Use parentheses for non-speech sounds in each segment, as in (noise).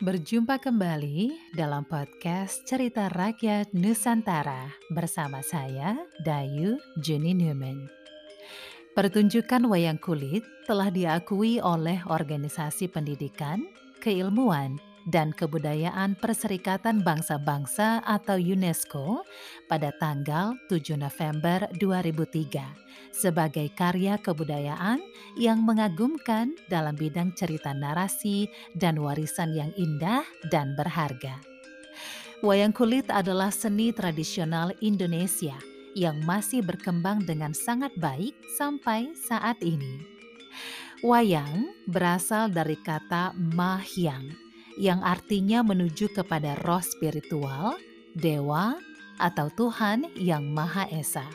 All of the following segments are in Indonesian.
Berjumpa kembali dalam podcast Cerita Rakyat Nusantara bersama saya, Dayu Juni Newman. Pertunjukan wayang kulit telah diakui oleh organisasi pendidikan, keilmuan, dan Kebudayaan Perserikatan Bangsa-Bangsa atau UNESCO pada tanggal 7 November 2003 sebagai karya kebudayaan yang mengagumkan dalam bidang cerita narasi dan warisan yang indah dan berharga. Wayang kulit adalah seni tradisional Indonesia yang masih berkembang dengan sangat baik sampai saat ini. Wayang berasal dari kata mahyang yang artinya menuju kepada roh spiritual, dewa, atau Tuhan yang Maha Esa.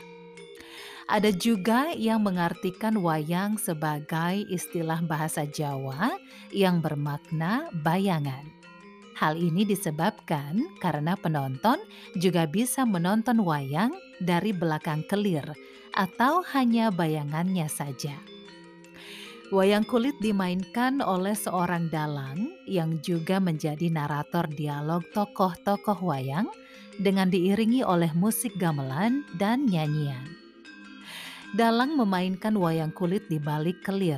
Ada juga yang mengartikan wayang sebagai istilah bahasa Jawa yang bermakna bayangan. Hal ini disebabkan karena penonton juga bisa menonton wayang dari belakang kelir atau hanya bayangannya saja. Wayang kulit dimainkan oleh seorang dalang yang juga menjadi narator dialog tokoh-tokoh wayang dengan diiringi oleh musik gamelan dan nyanyian. Dalang memainkan wayang kulit di balik kelir,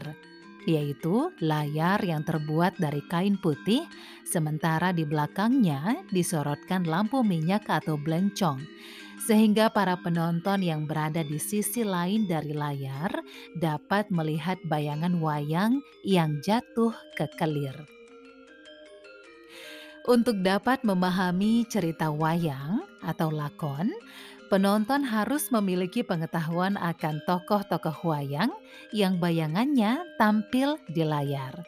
yaitu layar yang terbuat dari kain putih, sementara di belakangnya disorotkan lampu minyak atau blencong sehingga para penonton yang berada di sisi lain dari layar dapat melihat bayangan wayang yang jatuh ke kelir. Untuk dapat memahami cerita wayang atau lakon, penonton harus memiliki pengetahuan akan tokoh-tokoh wayang yang bayangannya tampil di layar.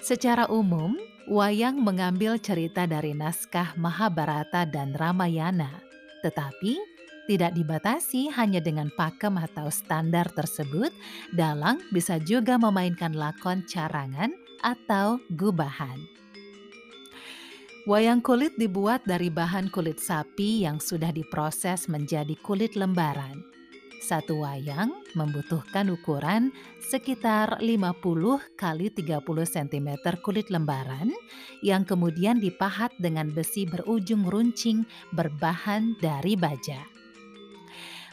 Secara umum, wayang mengambil cerita dari naskah Mahabharata dan Ramayana tetapi tidak dibatasi hanya dengan pakem atau standar tersebut, dalang bisa juga memainkan lakon carangan atau gubahan. Wayang kulit dibuat dari bahan kulit sapi yang sudah diproses menjadi kulit lembaran. Satu wayang membutuhkan ukuran sekitar 50 kali 30 cm kulit lembaran yang kemudian dipahat dengan besi berujung runcing berbahan dari baja.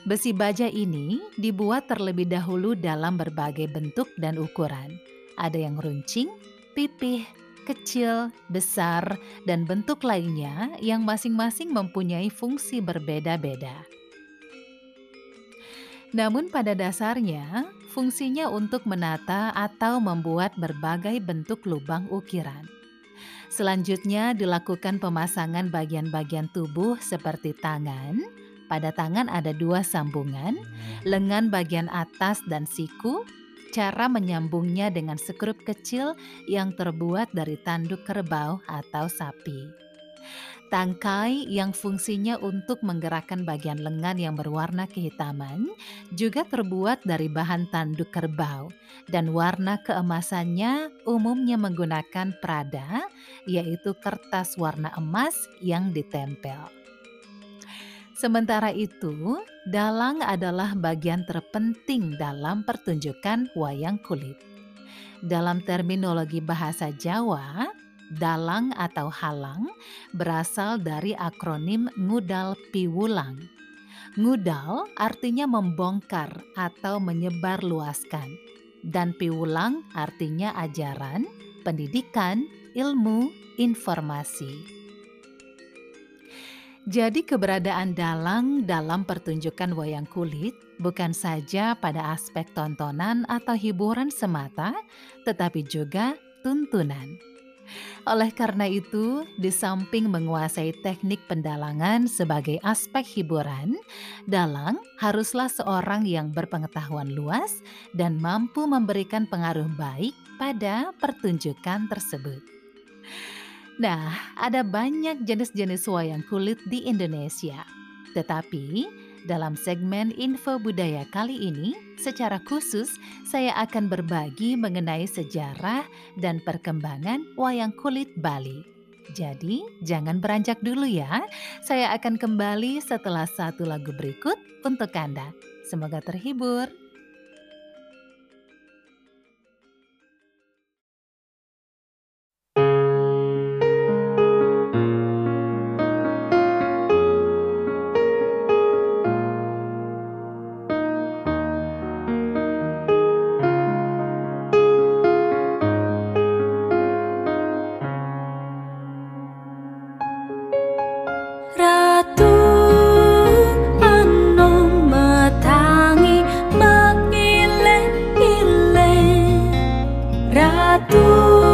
Besi baja ini dibuat terlebih dahulu dalam berbagai bentuk dan ukuran. Ada yang runcing, pipih, kecil, besar, dan bentuk lainnya yang masing-masing mempunyai fungsi berbeda-beda. Namun pada dasarnya, fungsinya untuk menata atau membuat berbagai bentuk lubang ukiran. Selanjutnya dilakukan pemasangan bagian-bagian tubuh seperti tangan. Pada tangan ada dua sambungan, lengan bagian atas dan siku. Cara menyambungnya dengan sekrup kecil yang terbuat dari tanduk kerbau atau sapi. Tangkai yang fungsinya untuk menggerakkan bagian lengan yang berwarna kehitaman juga terbuat dari bahan tanduk kerbau dan warna keemasannya umumnya menggunakan prada yaitu kertas warna emas yang ditempel. Sementara itu, dalang adalah bagian terpenting dalam pertunjukan wayang kulit. Dalam terminologi bahasa Jawa, Dalang atau halang berasal dari akronim ngudal piwulang. Ngudal artinya membongkar atau menyebar luaskan. Dan piwulang artinya ajaran, pendidikan, ilmu, informasi. Jadi keberadaan dalang dalam pertunjukan wayang kulit bukan saja pada aspek tontonan atau hiburan semata, tetapi juga tuntunan. Oleh karena itu, di samping menguasai teknik pendalangan sebagai aspek hiburan, dalang haruslah seorang yang berpengetahuan luas dan mampu memberikan pengaruh baik pada pertunjukan tersebut. Nah, ada banyak jenis-jenis wayang kulit di Indonesia. Tetapi, dalam segmen Info Budaya kali ini, secara khusus saya akan berbagi mengenai sejarah dan perkembangan wayang kulit Bali. Jadi, jangan beranjak dulu ya. Saya akan kembali setelah satu lagu berikut untuk Anda. Semoga terhibur. Ratu.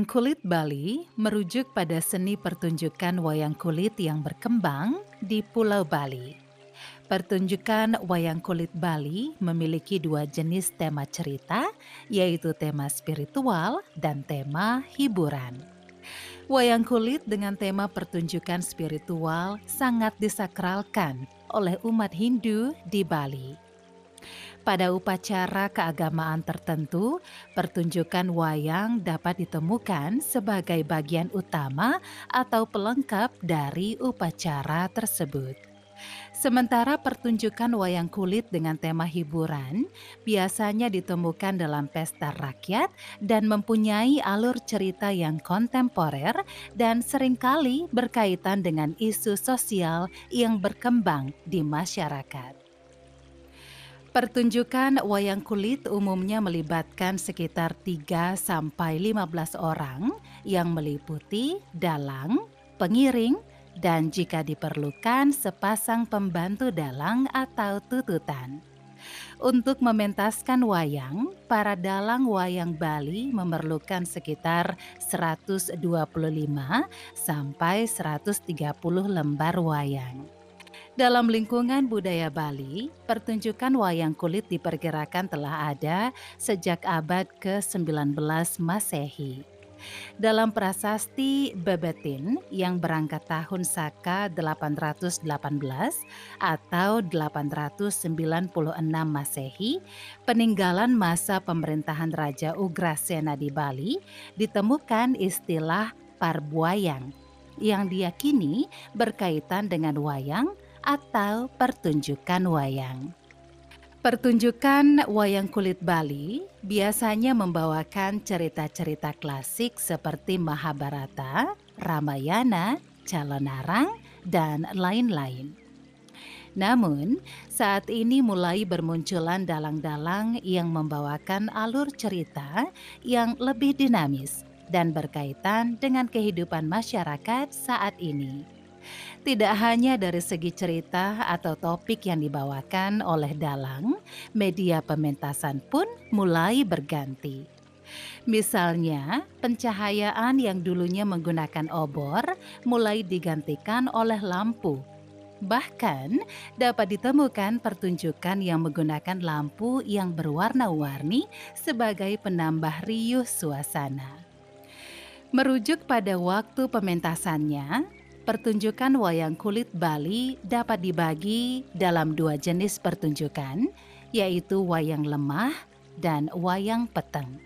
Wayang kulit Bali merujuk pada seni pertunjukan wayang kulit yang berkembang di Pulau Bali. Pertunjukan wayang kulit Bali memiliki dua jenis tema cerita, yaitu tema spiritual dan tema hiburan. Wayang kulit dengan tema pertunjukan spiritual sangat disakralkan oleh umat Hindu di Bali. Pada upacara keagamaan tertentu, pertunjukan wayang dapat ditemukan sebagai bagian utama atau pelengkap dari upacara tersebut. Sementara pertunjukan wayang kulit dengan tema hiburan biasanya ditemukan dalam pesta rakyat dan mempunyai alur cerita yang kontemporer dan sering kali berkaitan dengan isu sosial yang berkembang di masyarakat. Pertunjukan wayang kulit umumnya melibatkan sekitar 3 sampai 15 orang yang meliputi dalang, pengiring, dan jika diperlukan sepasang pembantu dalang atau tututan. Untuk mementaskan wayang, para dalang wayang Bali memerlukan sekitar 125 sampai 130 lembar wayang. Dalam lingkungan budaya Bali, pertunjukan wayang kulit diperkirakan telah ada sejak abad ke-19 Masehi. Dalam prasasti Bebetin yang berangkat tahun Saka 818 atau 896 Masehi, peninggalan masa pemerintahan Raja Ugrasena di Bali, ditemukan istilah parbuayang yang diyakini berkaitan dengan wayang atau pertunjukan wayang. Pertunjukan wayang kulit Bali biasanya membawakan cerita-cerita klasik seperti Mahabharata, Ramayana, Calonarang, dan lain-lain. Namun, saat ini mulai bermunculan dalang-dalang yang membawakan alur cerita yang lebih dinamis dan berkaitan dengan kehidupan masyarakat saat ini. Tidak hanya dari segi cerita atau topik yang dibawakan oleh dalang, media pementasan pun mulai berganti. Misalnya, pencahayaan yang dulunya menggunakan obor mulai digantikan oleh lampu Bahkan dapat ditemukan pertunjukan yang menggunakan lampu yang berwarna-warni sebagai penambah riuh suasana. Merujuk pada waktu pementasannya, pertunjukan wayang kulit Bali dapat dibagi dalam dua jenis pertunjukan, yaitu wayang lemah dan wayang peteng.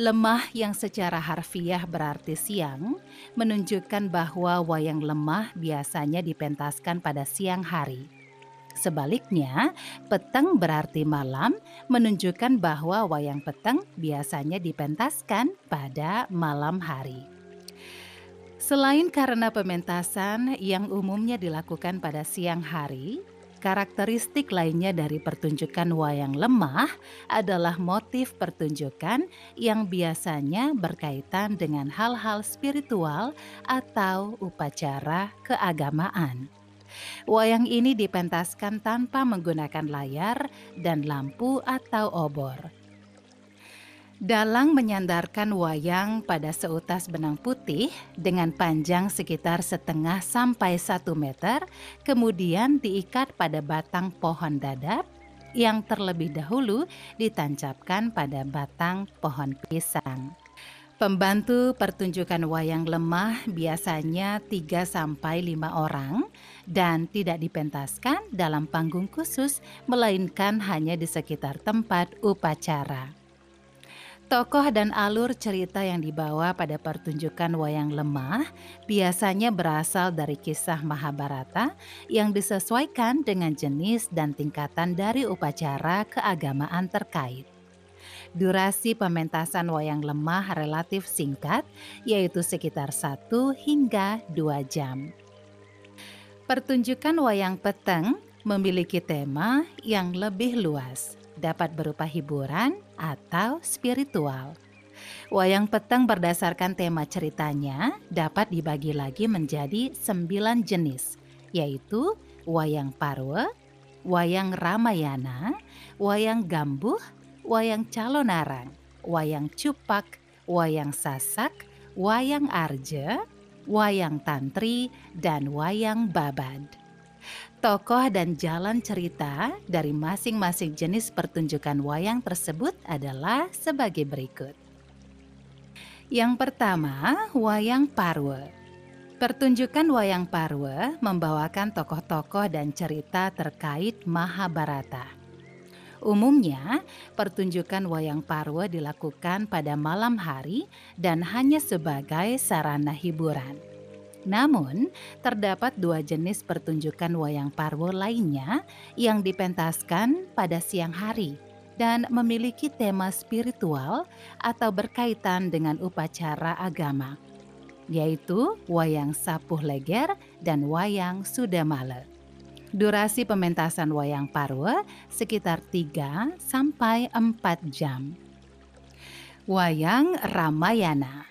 Lemah yang secara harfiah berarti siang menunjukkan bahwa wayang lemah biasanya dipentaskan pada siang hari. Sebaliknya, peteng berarti malam menunjukkan bahwa wayang peteng biasanya dipentaskan pada malam hari. Selain karena pementasan yang umumnya dilakukan pada siang hari, Karakteristik lainnya dari pertunjukan wayang lemah adalah motif pertunjukan yang biasanya berkaitan dengan hal-hal spiritual atau upacara keagamaan. Wayang ini dipentaskan tanpa menggunakan layar dan lampu atau obor. Dalang menyandarkan wayang pada seutas benang putih dengan panjang sekitar setengah sampai satu meter, kemudian diikat pada batang pohon dadap yang terlebih dahulu ditancapkan pada batang pohon pisang. Pembantu pertunjukan wayang lemah biasanya 3 sampai 5 orang dan tidak dipentaskan dalam panggung khusus melainkan hanya di sekitar tempat upacara. Tokoh dan alur cerita yang dibawa pada pertunjukan wayang lemah biasanya berasal dari kisah Mahabharata yang disesuaikan dengan jenis dan tingkatan dari upacara keagamaan terkait. Durasi pementasan wayang lemah relatif singkat, yaitu sekitar 1 hingga 2 jam. Pertunjukan wayang peteng memiliki tema yang lebih luas dapat berupa hiburan atau spiritual. Wayang peteng berdasarkan tema ceritanya dapat dibagi lagi menjadi sembilan jenis, yaitu wayang parwe, wayang ramayana, wayang gambuh, wayang calonarang, wayang cupak, wayang sasak, wayang arje, wayang tantri, dan wayang babad. Tokoh dan jalan cerita dari masing-masing jenis pertunjukan wayang tersebut adalah sebagai berikut. Yang pertama, wayang parwe. Pertunjukan wayang parwe membawakan tokoh-tokoh dan cerita terkait Mahabharata. Umumnya, pertunjukan wayang parwe dilakukan pada malam hari dan hanya sebagai sarana hiburan. Namun, terdapat dua jenis pertunjukan wayang parwo lainnya yang dipentaskan pada siang hari dan memiliki tema spiritual atau berkaitan dengan upacara agama, yaitu wayang sapuh leger dan wayang sudamale. Durasi pementasan wayang parwe sekitar 3 sampai 4 jam. Wayang Ramayana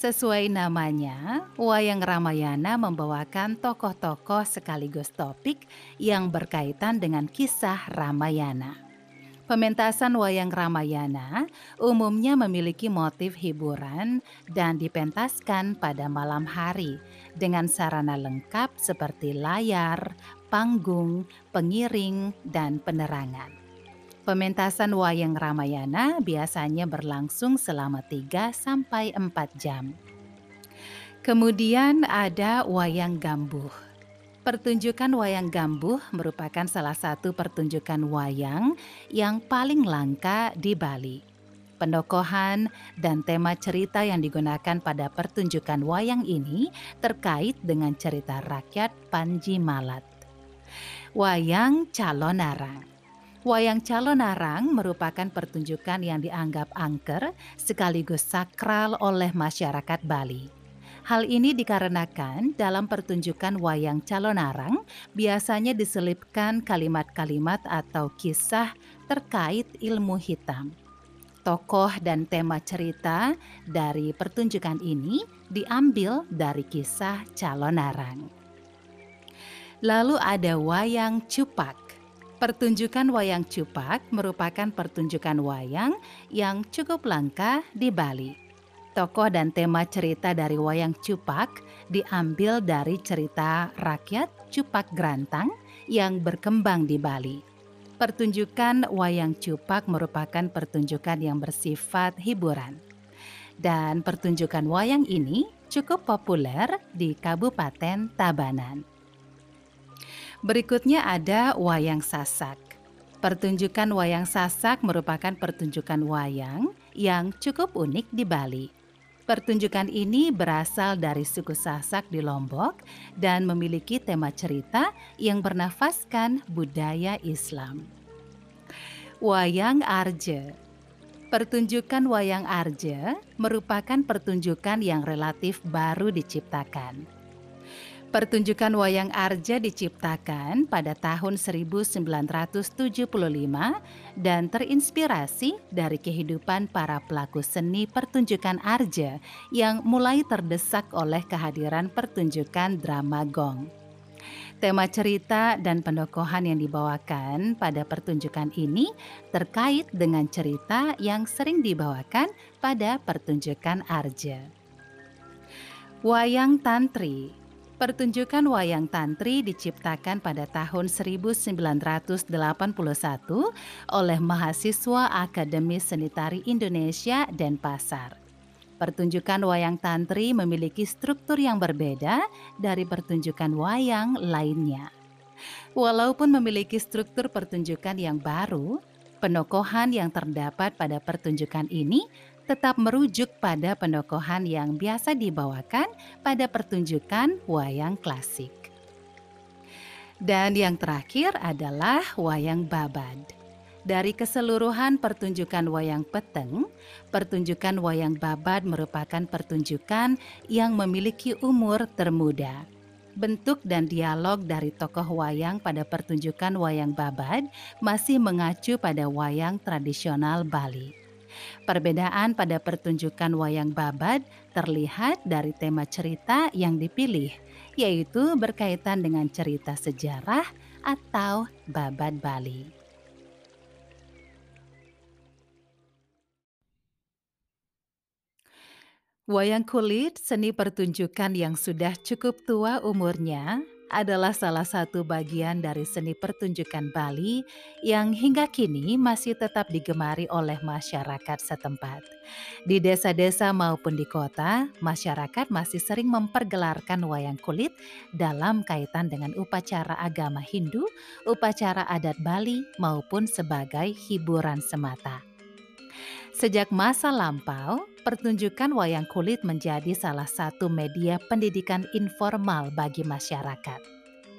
Sesuai namanya, Wayang Ramayana membawakan tokoh-tokoh sekaligus topik yang berkaitan dengan kisah Ramayana. Pementasan wayang Ramayana umumnya memiliki motif hiburan dan dipentaskan pada malam hari dengan sarana lengkap seperti layar, panggung, pengiring, dan penerangan. Pementasan wayang Ramayana biasanya berlangsung selama 3 sampai 4 jam. Kemudian ada wayang gambuh. Pertunjukan wayang gambuh merupakan salah satu pertunjukan wayang yang paling langka di Bali. Pendokohan dan tema cerita yang digunakan pada pertunjukan wayang ini terkait dengan cerita rakyat Panji Malat. Wayang Calonarang Wayang Calonarang merupakan pertunjukan yang dianggap angker sekaligus sakral oleh masyarakat Bali. Hal ini dikarenakan dalam pertunjukan wayang calonarang biasanya diselipkan kalimat-kalimat atau kisah terkait ilmu hitam. Tokoh dan tema cerita dari pertunjukan ini diambil dari kisah calonarang. Lalu ada wayang cupak. Pertunjukan wayang cupak merupakan pertunjukan wayang yang cukup langka di Bali. Tokoh dan tema cerita dari wayang cupak diambil dari cerita rakyat Cupak Grantang yang berkembang di Bali. Pertunjukan wayang cupak merupakan pertunjukan yang bersifat hiburan. Dan pertunjukan wayang ini cukup populer di Kabupaten Tabanan. Berikutnya ada wayang sasak. Pertunjukan wayang sasak merupakan pertunjukan wayang yang cukup unik di Bali. Pertunjukan ini berasal dari suku Sasak di Lombok dan memiliki tema cerita yang bernafaskan budaya Islam. Wayang Arje Pertunjukan wayang Arje merupakan pertunjukan yang relatif baru diciptakan. Pertunjukan wayang Arja diciptakan pada tahun 1975 dan terinspirasi dari kehidupan para pelaku seni pertunjukan Arja yang mulai terdesak oleh kehadiran pertunjukan drama gong. Tema cerita dan pendokohan yang dibawakan pada pertunjukan ini terkait dengan cerita yang sering dibawakan pada pertunjukan Arja. Wayang Tantri Pertunjukan wayang tantri diciptakan pada tahun 1981 oleh mahasiswa Akademi Seni Tari Indonesia dan Pasar. Pertunjukan wayang tantri memiliki struktur yang berbeda dari pertunjukan wayang lainnya. Walaupun memiliki struktur pertunjukan yang baru, penokohan yang terdapat pada pertunjukan ini tetap merujuk pada pendokohan yang biasa dibawakan pada pertunjukan wayang klasik. Dan yang terakhir adalah wayang babad. Dari keseluruhan pertunjukan wayang peteng, pertunjukan wayang babad merupakan pertunjukan yang memiliki umur termuda. Bentuk dan dialog dari tokoh wayang pada pertunjukan wayang babad masih mengacu pada wayang tradisional Bali. Perbedaan pada pertunjukan wayang babad terlihat dari tema cerita yang dipilih, yaitu berkaitan dengan cerita sejarah atau babad Bali. Wayang kulit, seni pertunjukan yang sudah cukup tua umurnya, adalah salah satu bagian dari seni pertunjukan Bali yang hingga kini masih tetap digemari oleh masyarakat setempat. Di desa-desa maupun di kota, masyarakat masih sering mempergelarkan wayang kulit dalam kaitan dengan upacara agama Hindu, upacara adat Bali, maupun sebagai hiburan semata. Sejak masa lampau, pertunjukan wayang kulit menjadi salah satu media pendidikan informal bagi masyarakat.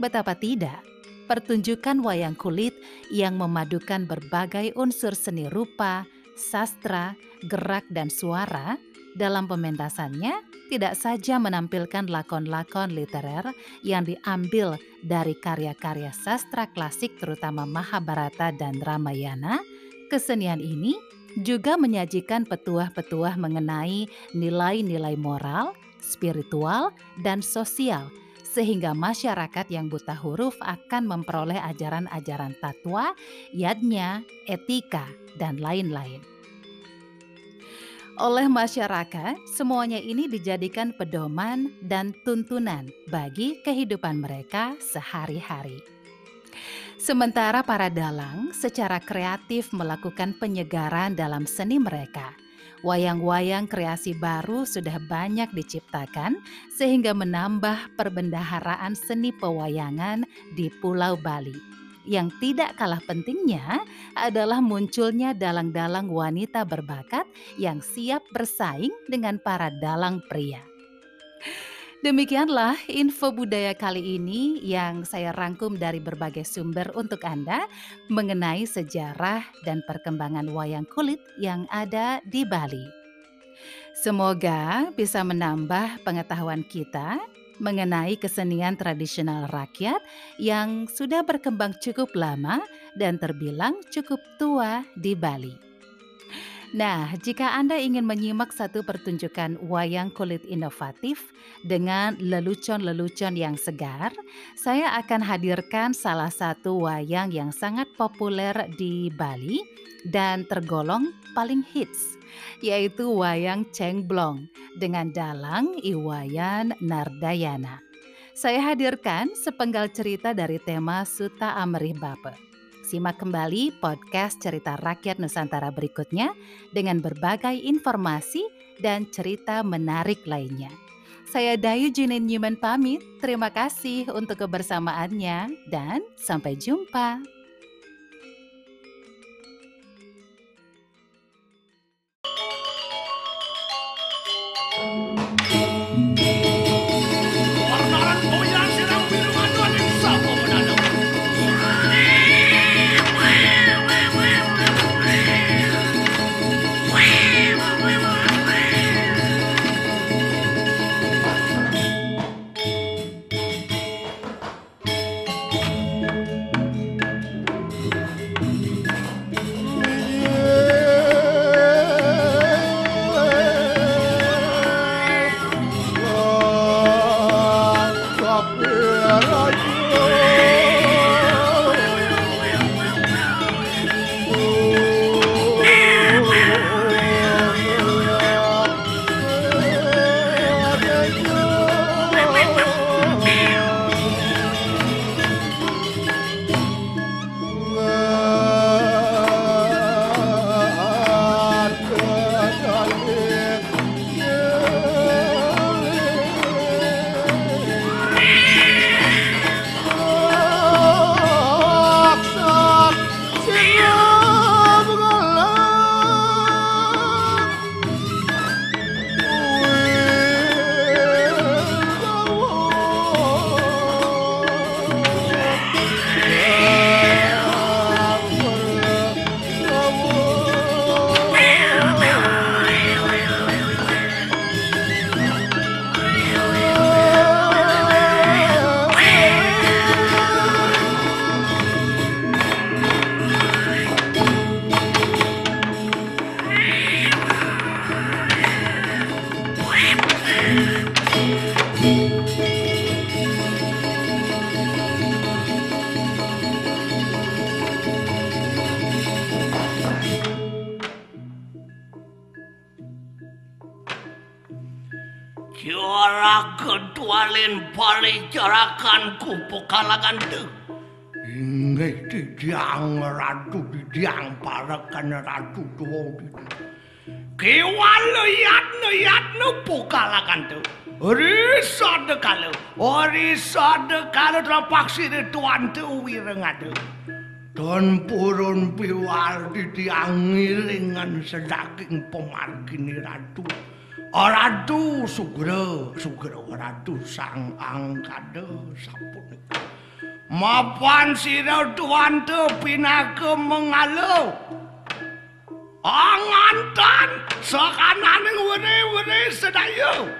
Betapa tidak, pertunjukan wayang kulit yang memadukan berbagai unsur seni rupa, sastra, gerak, dan suara dalam pementasannya tidak saja menampilkan lakon-lakon literer yang diambil dari karya-karya sastra klasik terutama Mahabharata dan Ramayana, kesenian ini juga menyajikan petuah-petuah mengenai nilai-nilai moral, spiritual, dan sosial, sehingga masyarakat yang buta huruf akan memperoleh ajaran-ajaran tatwa, yadnya, etika, dan lain-lain. Oleh masyarakat, semuanya ini dijadikan pedoman dan tuntunan bagi kehidupan mereka sehari-hari. Sementara para dalang secara kreatif melakukan penyegaran dalam seni mereka. Wayang-wayang kreasi baru sudah banyak diciptakan sehingga menambah perbendaharaan seni pewayangan di Pulau Bali. Yang tidak kalah pentingnya adalah munculnya dalang-dalang wanita berbakat yang siap bersaing dengan para dalang pria. Demikianlah info budaya kali ini yang saya rangkum dari berbagai sumber untuk Anda mengenai sejarah dan perkembangan wayang kulit yang ada di Bali. Semoga bisa menambah pengetahuan kita mengenai kesenian tradisional rakyat yang sudah berkembang cukup lama dan terbilang cukup tua di Bali. Nah, jika Anda ingin menyimak satu pertunjukan wayang kulit inovatif dengan lelucon-lelucon yang segar, saya akan hadirkan salah satu wayang yang sangat populer di Bali dan tergolong paling hits, yaitu wayang Cengblong dengan dalang Iwayan Nardayana. Saya hadirkan sepenggal cerita dari tema Suta Amrih Bape. Simak kembali podcast cerita rakyat Nusantara berikutnya dengan berbagai informasi dan cerita menarik lainnya. Saya Dayu Junin Newman pamit. Terima kasih untuk kebersamaannya dan sampai jumpa. aduh doa gitu. Kewalo yatno yatno pukalakan tu. Risa dekalo, orisa oh, dekalo terpaksa di tuan tu wireng adu. Don purun piwal di diangilingan sedaking pemargini ratu. Oh, Aradu Sugra, Sugra oh, Ratu sang Angkada sapun. Mapan sira tuan tu pinake mengalo. Angantan sakananing wene-wene sedayu.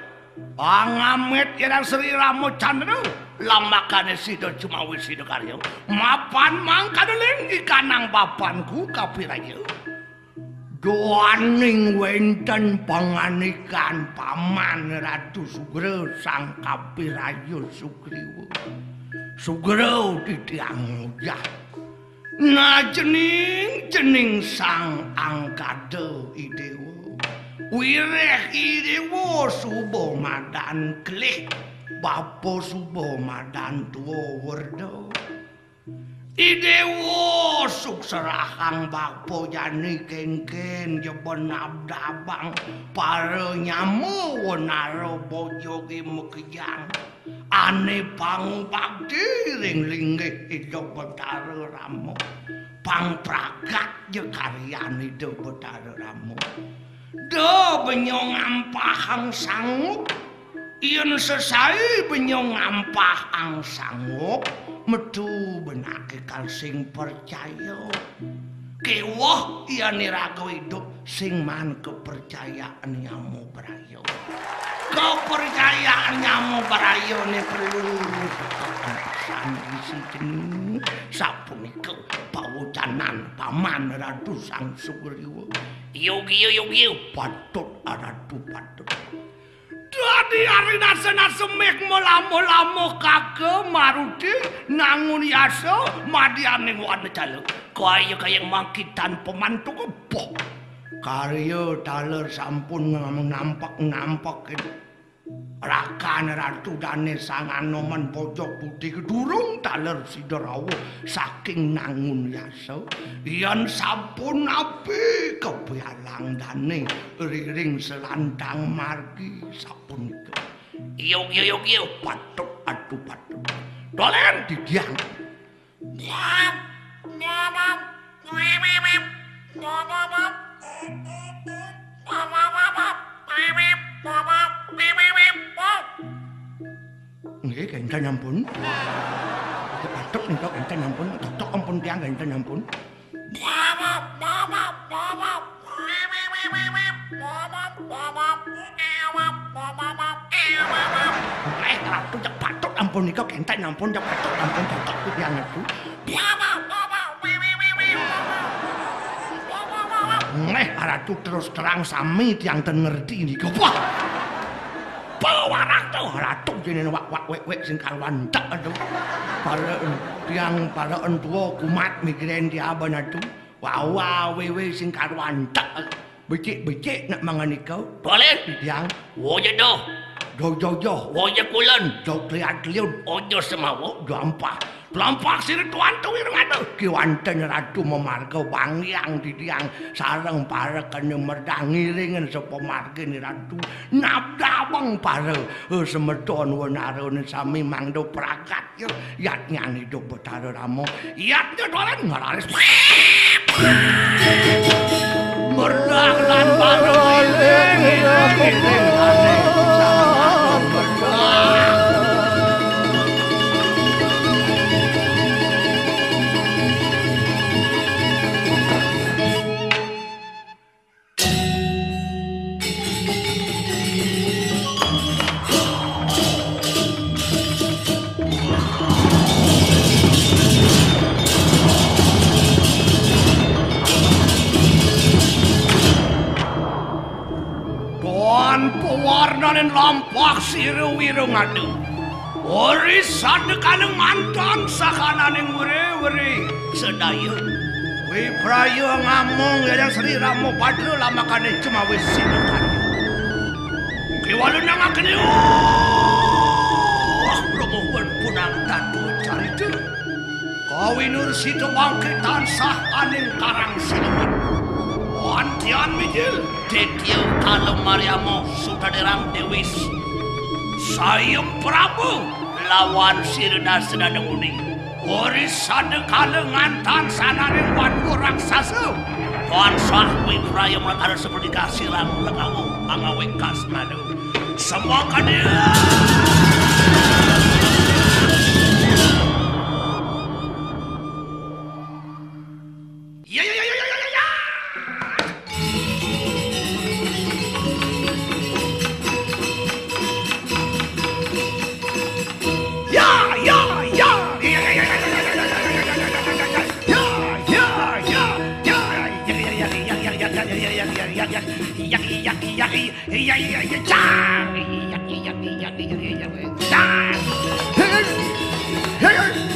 Angamit irang Sri Ramo Chandra lamakane sida Jumawi sida karya. Mapan mangkadeling ikanang bapanku kapirayu. Doaning wenten panganikan paman Ratu Sugro sang kapirayu Sugriwo. Sugro didiang. Nah jening jening sang angkade idewo. Wireh idewo subo madan klik. Bapo subo madan tuwo werdo. Idewo sukserahang bakpo jani kengken jebon abdabang para nyamu wenaro bojo mekejang ane pang pagdiring linggih ijo betara ramu pang pragat ye karyani do betara ramu do benyong ampah ang sanguk iyan benyong ampah ang sanguk benake kalsing percaya. Kewah iyan iragawidu sing man kepercayaan yang mubrai kepercayaan nyamu berayo ne perlu santri sini sapunika pawucanan paman ratu sang sugriwa yogi yogi patut ratu patut Dadi arina sena semik mula-mula kage marudi nangun yaso madianing wana jaluk. Kaya kaya mangkitan pemantu kebo. karya taler sampun nampak-nampak rakane ratudane sang anoman men pojok putih kedurung taler sidrawuh saking nangun yaso yen sampun api kebyalang dane riring selandang margi sampun iyo iyo iyo iyo patuk atu patuk. Dolen didiang. Nyam, nyam, nyam, nyam, nyam, nyam, nyam, nyam, nyam, nyam, nyam, nyam Nggih kinten ampun. Batuk nika kinten ampun, batuk ampun tiyang kinten ampun. Eh, aku jak batuk ampun nika kinten ampun jak batuk cảnh batuk tiyang aku. Neh, ratu terus terang sami tiang ten ngerti nika. Wah. Bawa ratu, ratu jenenge wak wak wek wek sing karuan tak aduh. Para tiang para entua kumat mikirin diaban aduh. Wah wah wewe sing karuan tak. Becik-becik nak mangan ika. Boleh tiang. Woje doh. Do do do. Woje kulon. Do kliat kliut. Ojo semawo gampang. Blampak sir tuan tuwir ngatu. Ki wanten ratu memarga wangi titiang sareng Sarang pare kanya merdang ngiringin ni ratu. Nabda wang pare. Semedon wanaru sami mangdo prakat. yatnyane nyan hidup betara ramo. Yat nyodolan ngararis. Merdang lan pare. Ngiringin ngiringin ngiringin ngiringin warnane lampah siru wiru ngadu. Wari sadekane mantan sakanane wiri-wiri sedaya. Wi prayo ngamung ya yang Sri Ramo padu lamakane cuma wis sinekan. Ki walu Wah, oh, promohon punang tatu cari Kau winur situ bangkit tansah aning karang siluman. Antian Tian Mijil? Ditiu kalau Mariamu sudah Dewis. Sayum Prabu lawan Sirna Senada Uning. Hori sana kalengan tan sana raksasa orang sasu. Tuan Sahwi Praya melakar seperti kasiran lekamu angawik kasmanu. Semoga dia... hey, hey. Hey,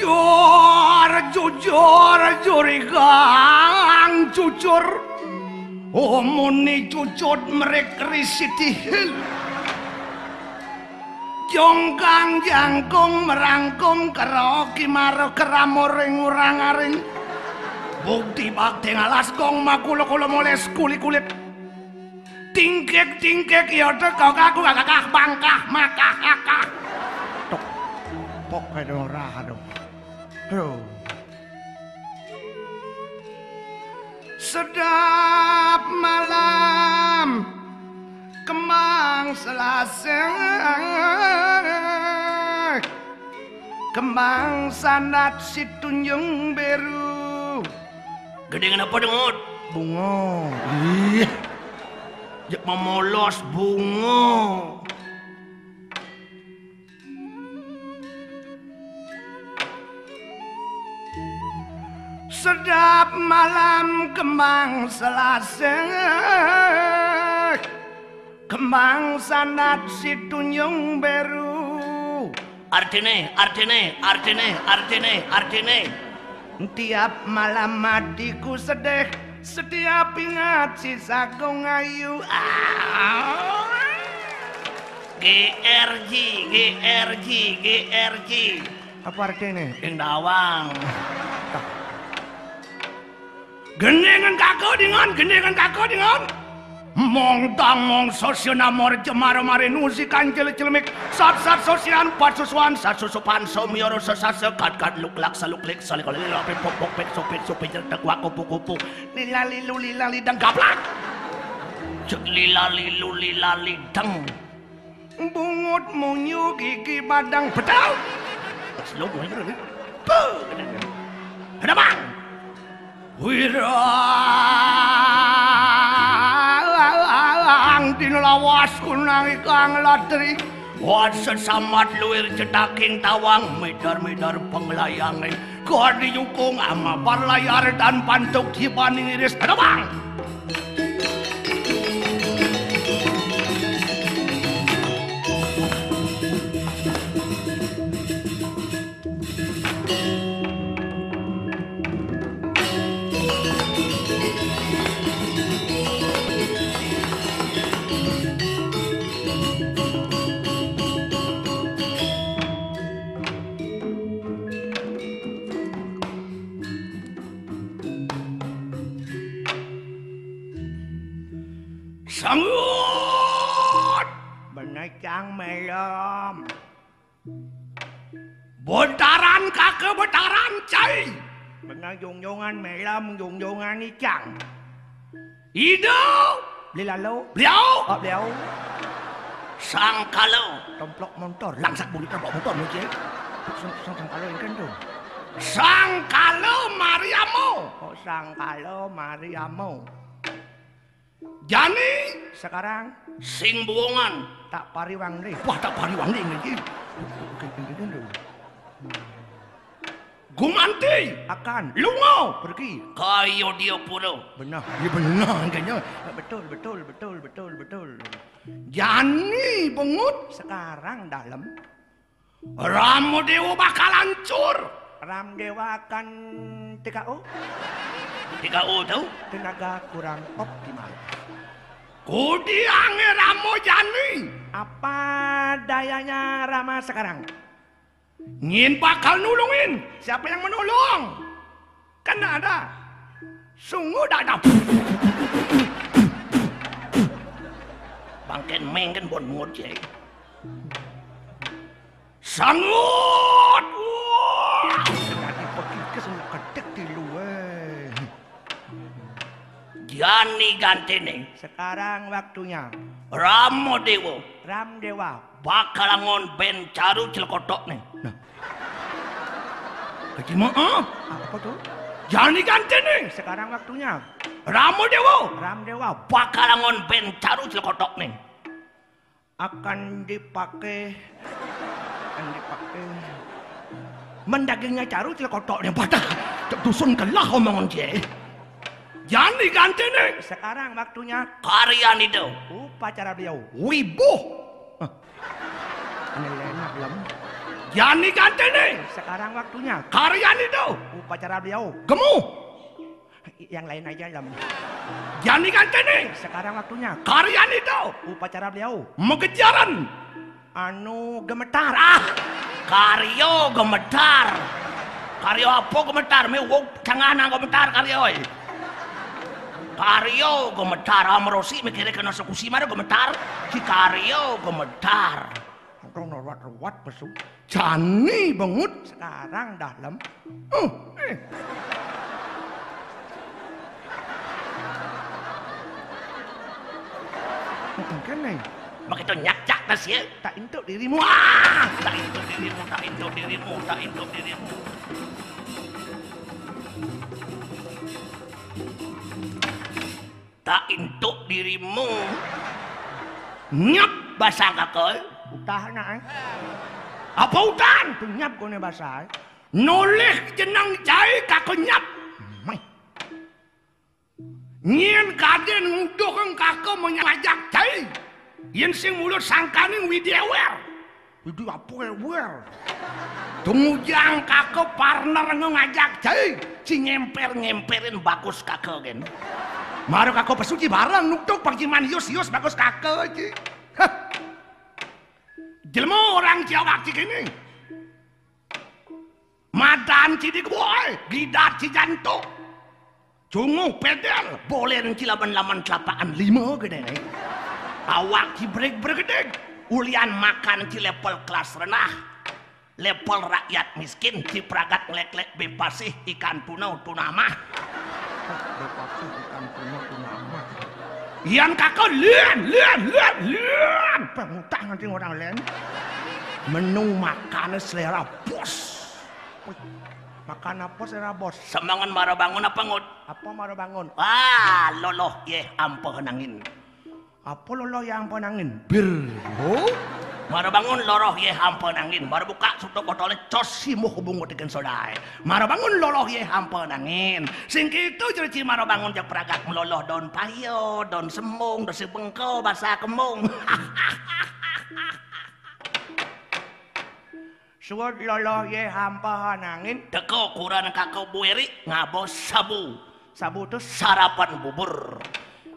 Jujur, jujur, jurigang, jujur. Omoni jujur merek risitihil. Jongkang jangkung merangkung keroki maro keramuring urang-aring. Bukti bakti ngalas kong makulo kulo moles kulit kulit. Tingkek-tingkek ya teko kaku kakak bangkah makah kakak. Pok kaya ora aduh. Sedap malam kembang selasih kembang sanat si tunjung beru. Gede kenapa dengut? bunga ih jak memolos bunga sedap malam kembang selasih kembang sanat si tunjung beru Artine, artine, artine, artine, artine. Tiap malam matiku sedih Setiap ingat si Sagung Ayu ah. GRG, GRG, GRG. Apa artinya? Yang dawang. Gendengan kakak dengan Gendengan kakak dengan Mong tang mong sosyo namor jemar mare nusi kanjel celmik sat sat sosian pat susuan sat susupan somyoro sesat sekat kat luk lak saluk lik salik oleh lape pok pek sopet sopet jertek wak kupu kupu lila lilu lila lidang gaplak Cek lila lilu lila lidang. bungut munyu gigi badang betal Slow gue ini. Bang? Wirang dinelawas kunang ikang latri Wan sesamat luir cedaking tawang Medar-medar penglayangin Kau diukung ama parlayar dan pantuk dipaning iris Ada yung-yungan melam yung-yungan icang Hidup Beli lalu Beliau Oh beliau Sang kalau. Tomplok motor Langsak bunyi tomplok motor cik Sang, sang, sang kalau yang kan tuh Sang kalau Mariamu Oh sang kalau Mariamu Jani sekarang Sing buongan. tak pariwang deh. Wah tak pariwang deh ngaji. Gumanti akan lungo pergi. Kayo dia puro. Benar, ya benar kayaknya. Betul, betul, betul, betul, betul. Jani bengut sekarang dalam. Ramu Dewa bakal hancur. Ram Dewa akan TKO Tiga O tau? tenaga kurang optimal. Kudiange Ramo Jani. Apa dayanya Rama sekarang? Ngin bakal nulungin. Siapa yang menolong? Kan ada. Sungguh tak ada. Bangken mengken bon ngut cek. Sangut! Jadi pergi ke sana kedek di luar. Jani gantene. Sekarang waktunya. Ramo Dewo. Ram Dewa. Bakal ngon ben caru celkotok nih. Kaji maaf. Apa tuh? Jani gantene. Sekarang waktunya. Ramo Dewa. Ram Dewa. Bakal ngon ben caru celkotok nih. akan dipakai akan dipakai mendagingnya caru cilekotoknya pada dusun kelah omongan dia Jani ganti nih sekarang waktunya Karyan itu. upacara beliau wibu. Ini Jani ganti nih sekarang waktunya. Karyan itu. Upacara beliau. Gemu. Yang lain aja lem Jani ganti nih sekarang waktunya. Karyan itu. Upacara beliau. Mengejaran. Anu gemetar. Ah Karyo gemetar. Karyo apa gemetar? Me wong canganan gemetar karyo. Karyo gemetar. Amrosi mikirnya kena sekusi mana gemetar. Si Karyo gemetar. Atau rawat-rawat pesu. Jani bengut sekarang dalam. Uh, eh. Mungkin nih. Begitu nyak-cak tas ya. Tak untuk dirimu. Wah, tak itu dirimu, tak itu dirimu, tak itu dirimu. Tak untuk dirimu. Nyep bahasa kakak. Utah nak eh. Apa utan? Penyap kau ni bahasa eh. Jenang jai kakak nyap. Mai. Nyen kaden nguduk ang kakak menyajak jai. Yen sing mulut sangkaning widewer. Itu apa wer? Tungujang partner ngajak jai. Si ngemper-ngemperin bagus kakak kan. Maro kakak pesuci bareng nuktuk pangjiman yus-yus bagus. Hah. Jelma orang Jawa gini. Madan cidik boy, gidat ci jantung. Cungu pedal, Boleh nanti laman-laman kelapaan. lima gede nih. Awak ci break bergedeg. Ulian makan ci level kelas renah. Level rakyat miskin ci pragat ngelek-lek bebasih ikan tuna tunamah. (laughs) Ian kakak lian, lian, lian, lian. Pengutang nanti orang lain. Menu makan selera bos. Makan apa selera bos? Semangan marah bangun apa ngut? Apa mau bangun? Ah, loloh ye ampo henangin. Apa lolo yang penangin? Bir. Oh, Marah bangun loroh ye ampo henangin. Marah buka sutok botolnya cos si mau hubung dengan sodai. Marah bangun loloh ye ampo henangin. Sing itu cerita marah bangun jak peragat meloloh don payo, don semung, don sebengko, bahasa kemung. (laughs) Suat lolo ye hampa hanangin. Deko kurang kakau bueri ngabos sabu. Sabu tu Sarapan bubur.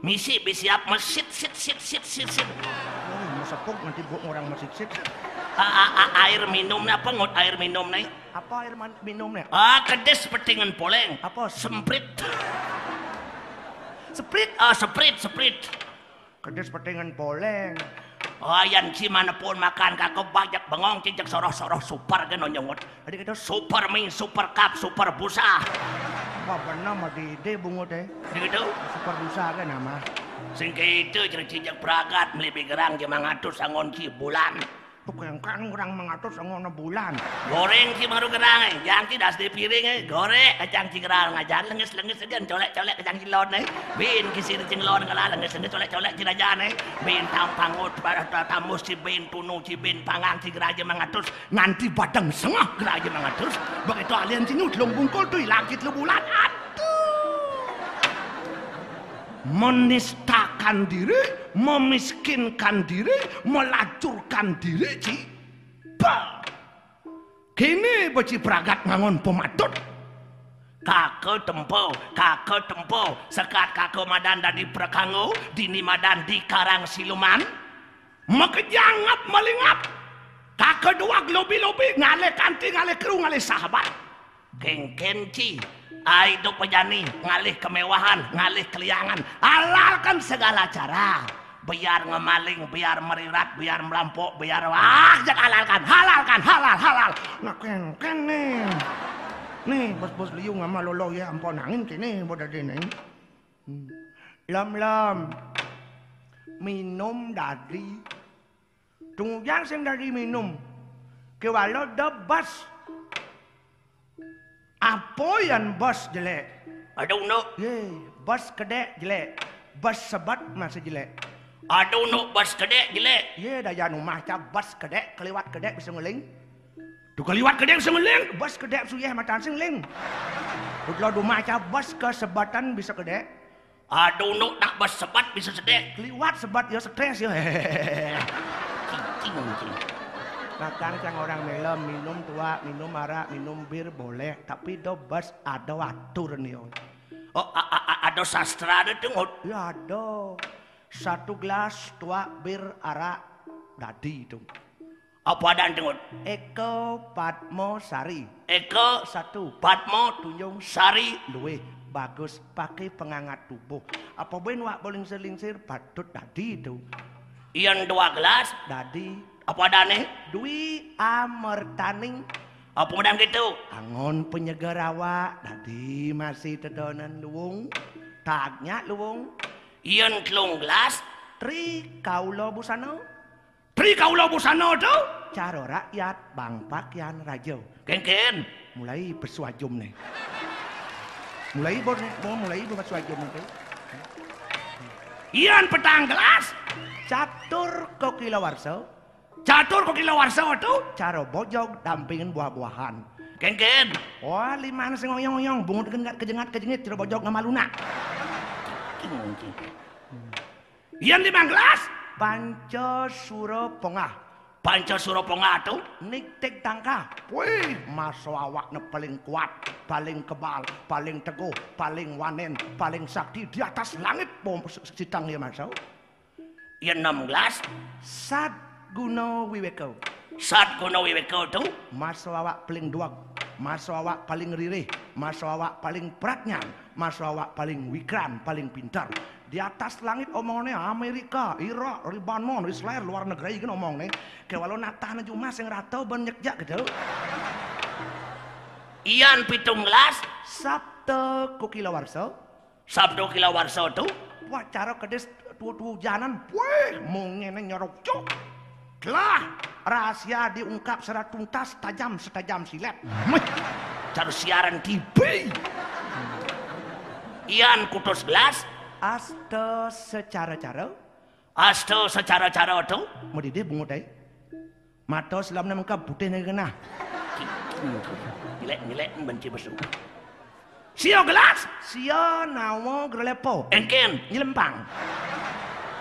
Misi bisiap mesit sit sit sit sit sit. Oh, masepuk nanti buat orang masih sit. A- a- a- air minumnya apa ngut air minum nih? Apa air minumnya? Ah, kedes petingan poleng. Apa? Semprit. Sprit, ah, sprit, sprit. Kedes petingan poleng. Oh, yan si mana pun makan kakak banyak bengong cincak soroh-soroh super nyongot. Adik kita Super mie, super cup, super busa. Apa benar mah di de bungut eh. Gitu. Super busa kan nama. Sing itu cerita cincak beragat melibi gerang jemang atus angon ci bulan. Bukan kan orang mengatur sangono bulan. Goreng si maru gerang, eh. jang ci das di piring, eh. goreng kacang ci gerang, ngajan lengis lengis segan colek colek kacang ci lon, eh. bin kisir cing lon kala lengis lengis colek colek ci rajan, eh. bin tam pangut pada tamus ci bin tunu ci bin pangang ci geraja mangatus, Nanti badang sengah geraja mengatus. Begitu alien sini telung bungkul tuh langit lu bulan. Aduh. Menistakan diri, memiskinkan diri, melacurkan diri, Ci. Bah. Kini beci pragat ngangon pematut. Kakek tempo, kakek tempo, sekat kakek madan dari prekango, dini madan di karang siluman. Makejangap malingap. Kakak dua lobi-lobi ngale kanti ngale kru ngale sahabat. Geng kenci, ai do pejani, ngalih kemewahan, ngalih keliangan, halalkan segala cara. Biar ngemaling, biar merirat, biar melampok, biar wah, halalkan, halalkan, halal, halal. Nah ken ken nih. Nih bos-bos liu ngama lolo ya ampun angin kini boda dene. Hmm. Lam lam. Minum dari. Tunggu yang sing dari minum. Kewalo debas. Apa yang bos jelek? Aduh no, Ye, bos kedek jelek. Bos sebat masih jelek. Aduh no, bas gede jelek. Ye daya rumah cap bos kedek keliwat kedek bisa ngeling. Tu keliwat kedek bisa ngeling, bos kedek suyeh matan sing ling. Tu lo rumah cap bos ke sebatan bisa kedek. Aduh no, nak bas sebat bisa sedek. Keliwat sebat ya stres ya. Cing, cing. Makan yang orang melem minum tua, minum arak, minum bir boleh, tapi do bos ada atur nih. Oh, ada sastra ada tuh. Ya ada. Satu gelas tua bir arak dadi itu. Apa ada tuh? Eko Padmo Sari. Eko, Satu Patmo, tunjung Sari, luwe bagus pakai penghangat tubuh. Apa ben wak boling selingsir patut dadi itu. Iyan dua gelas. Dadi Apa adane? dui amertaning Apa modang gitu? angon penyegar awak dadi masih tedonan luwung. Tagnya luwung. Iyan telung gelas. Tri kaulo busano. Tri kaulo busano tu. Caro rakyat bang pakaian rajo. Ken-ken. Mulai bersuajum nih. Mulai bor mau mulai bersuajum nih. Iyan petang gelas. Catur kokilo warso. Catur kok kilo warsa tu. Caro bojog dampingin buah-buahan. Ken-ken. Wah, lima sing oyong-oyong, bungut kejengat kejengat kejengit, ciro bojog ngamaluna. Iyan lima gelas. Panco suro pongah. Panca Suroponga tu. Nik tek tangka. Wih, maso awak ne paling kuat, paling kebal, paling teguh, paling wanen, paling sakti di atas langit bom sitang ya maso. Iyan enam gelas. Sad guno wiweko. Saat kuno wiweko tu. Maso awak paling duag, maso awak paling ririh, maso awak paling pratnyan, maso awak paling wikran, paling pintar. Di atas langit omongannya Amerika, Irak, Libanon, Israel, luar negeri kan omongnya. Kayak walau natah na cuma sing ratau banyak jak gitu. Iyan pitung gelas. Sabtu kukila warso, Sabtu kilo warsa tu. wah cara kedes tu janan, wih, mungkin nyorok cuk. Telah rahasia diungkap secara tuntas tajam setajam silet. Cara siaran TV. Iyan kutus gelas. Asto secara cara Asto secara cara tu. Medide bungut ay. Mato selam na mengka putih na kena. Nilek benci besu. Sio gelas. Sia nawo grelepo. Engken. Nyelempang.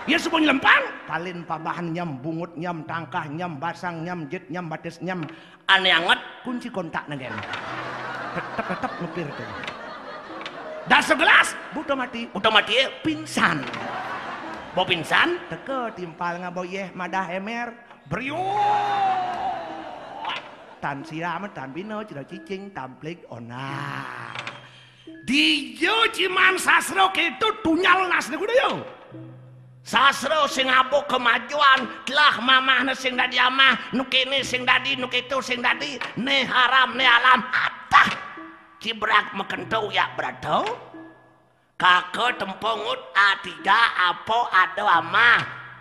Ya semua nyelempang. Palin pabahan nyam bungut nyam tangkah nyam basang nyam jet nyam batis nyam Aneh anget. kunci kontak na gen. Tetep tetep ngepir tu. Dan segelas. Buto mati Udah mati ya. pingsan. Mau pingsan. Teke timpal ngaboyeh madah emer. Brio. Tan siram tan bino cira cicing tamplik ona. Diyo ciman sasro itu tunyal nas ni kuda yo. Sasro sing abuk kemajuan telah mamah na sing dadi amah nukini sing dadi nukitu sing dadi ne haram ne alam atah cibrak mekentau ya brado kakek tempongut A3 apo ada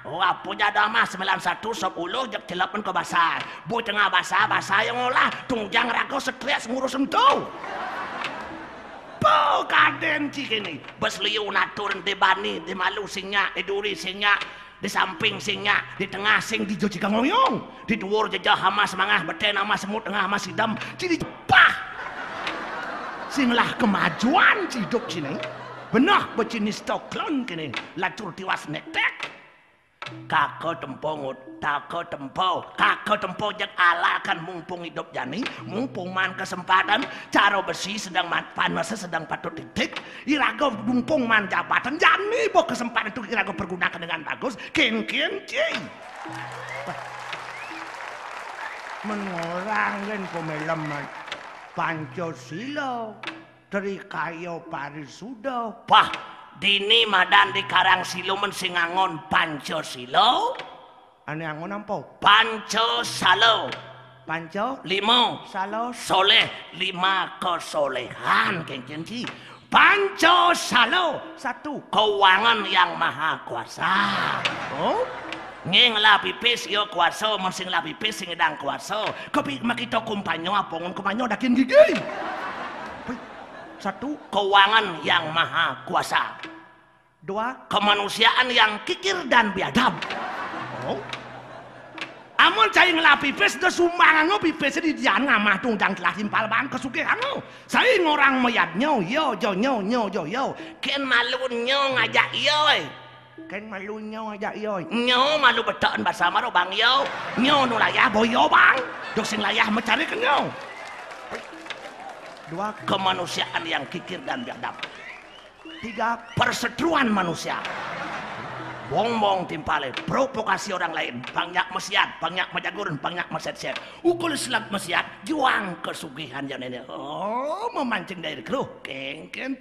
Oh, apa jadi amah 91 10 jek telepon ke basar. Bu tengah basah basah yang olah tungjang rago stres ngurus entu. Po kaden cikini. Bes liu naturun di bani, di malu singnya, di duri singnya, di samping singnya, di tengah sing di joji ngoyong. Di dhuwur jejah hama semangah beten ama semut tengah ama sidam. Ciri jepah. Singlah kemajuan ciduk sini. Benah becini stoklon kini. Lacur tiwas netek. Kako tempongut, tako tempo, kako tempo jak alakan mumpung hidup jani, mumpung man kesempatan, caro besi sedang man, panasnya sedang patut titik, irago mumpung man jabatan, jani bo kesempatan itu irago pergunakan dengan bagus, kin kin ciy. Menorang kan pemeleman Pancasila dari kayo parisuda. Wah, dini madan di karang silumen singangon Pancasila, ane angon ampo Pancasalo, panco limo, salos soleh, lima kesolehan, kencing Pancasalo, satu. Keuangan yang maha kuasa. oh Nging lah pipis yo kuasa, mersing lah pipis sing edang kuasa. Kopi makito kumpanyo apongon kumpanyo dakin gigi. Satu Keuangan yang maha kuasa. dua Kemanusiaan yang kikir dan biadab. oh Amun cai ngelapi pipis de sumbangan ngo pipis di dian ngamah tunggang telah timpal bang kesukihan ngo. Saya ngorang mayat nyo yo yo nyo nyo yo yo. Ken malu nyo ngajak yo eh. Kan malunya aja yoy Nyo malu betaan bahasa maro bang yo. Nyo nu layah boyo bang. Dok sing layah mencari ke nyo. dua Kemanusiaan yang kikir dan biadab. tiga Perseteruan manusia. Bongbong timpale, provokasi orang lain, banyak mesiat, banyak majagurun, banyak meset-set. Ukul selat mesiat, juang kesugihan ini. Oh, memancing dari kruh, kengken.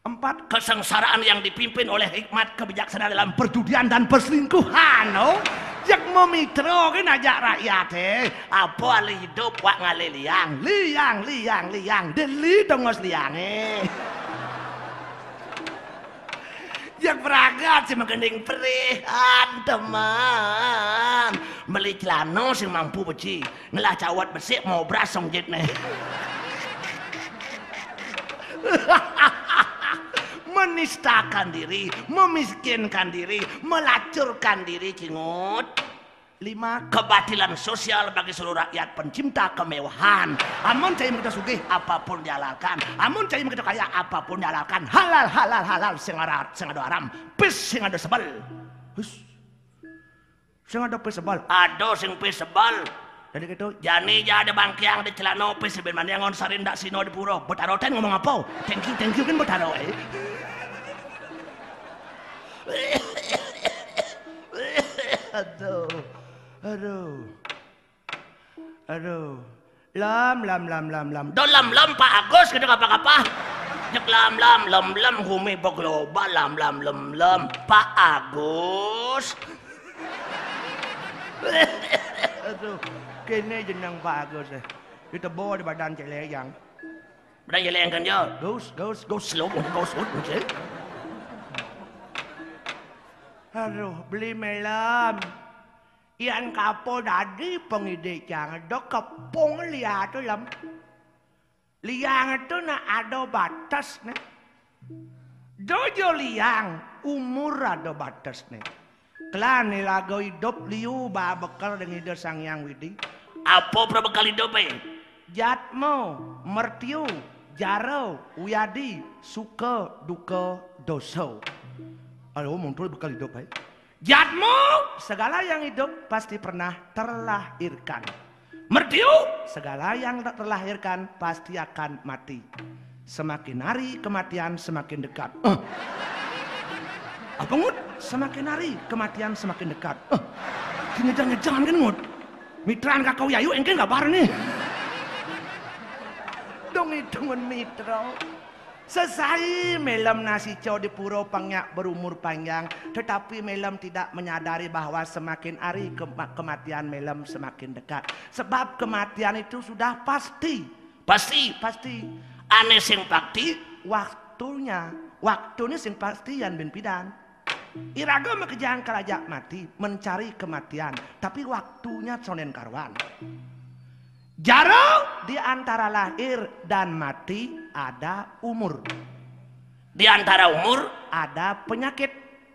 Empat, kesengsaraan yang dipimpin oleh hikmat kebijaksanaan dalam perjudian dan perselingkuhan. Oh, yang memitro kan ajak rakyat eh. Apa hidup wak ngale liang, liang, liang, liang, deli dongos liang eh. Yang berangkat si mengending perihan teman Beli celana si mampu beci Ngelah cawat besik mau berasong jit nih (laughs) (laughs) Menistakan diri, memiskinkan diri, melacurkan diri cingut Lima, kebatilan sosial bagi seluruh rakyat pencinta kemewahan. Amun cai kita sugih apa pun dihalalkan. Amun cai kita kaya apa pun dihalalkan. Halal halal halal sing ada haram. Pis sing ada sebal. Hus. Sing ada pis sebal. Ada sing pis sebal. Jadi gitu, jani ja ada bangkiang di celana pis ben mana yang sarin dak sino di puro. Betaro ten ngomong apa? Thank you, thank you kan betaro eh. Aduh. Aduh. Aduh. Lam lam lam lam lam. Do lam lam Pak Agus kada apa-apa. Jek lam lam lam lam humi global lam lam lam lam Pak Agus. (laughs) Aduh, kene jeneng Pak Agus eh. Kita bawa di badan cek yang. Badan cek yang kan ya. Ghost, ghost, ghost slow, ghost, ghost, ghost. Aduh, beli melam. Ian kapo dadi pengide jangan do kepung lihat tu lam. Liang itu na ada batas ne. Dojo liang umur ada batas ne. Klan ni lagu hidup liu ba bekal dengan sang yang widi. Apa berbekal hidup eh? Jatmo, mertiu, jaro, uyadi, suka, duka, dosa. Aduh, muncul bekal hidup eh. Jatmu, segala yang hidup pasti pernah terlahirkan. Mertiu, segala yang tak terlahirkan pasti akan mati. Semakin hari kematian semakin dekat. Uh. Apa ngut? Semakin hari kematian semakin dekat. Uh. Ngejar-ngejar kan ngut? Mitraan kakau yayu engke nggak bar nih. Dong hitungan mitra. Sesai Melem nasi cow di puro pangyak berumur panjang Tetapi Melem tidak menyadari bahwa semakin hari ke kematian Melem semakin dekat. Sebab kematian itu sudah pasti. Pasti. Pasti. Aneh sing pasti. Waktunya Waktunya sing pasti yang bin pidan Iraga mekejang kerajaan mati Mencari kematian Tapi waktunya sonen karwan Jaro di antara lahir dan mati ada umur. Di antara umur ada penyakit.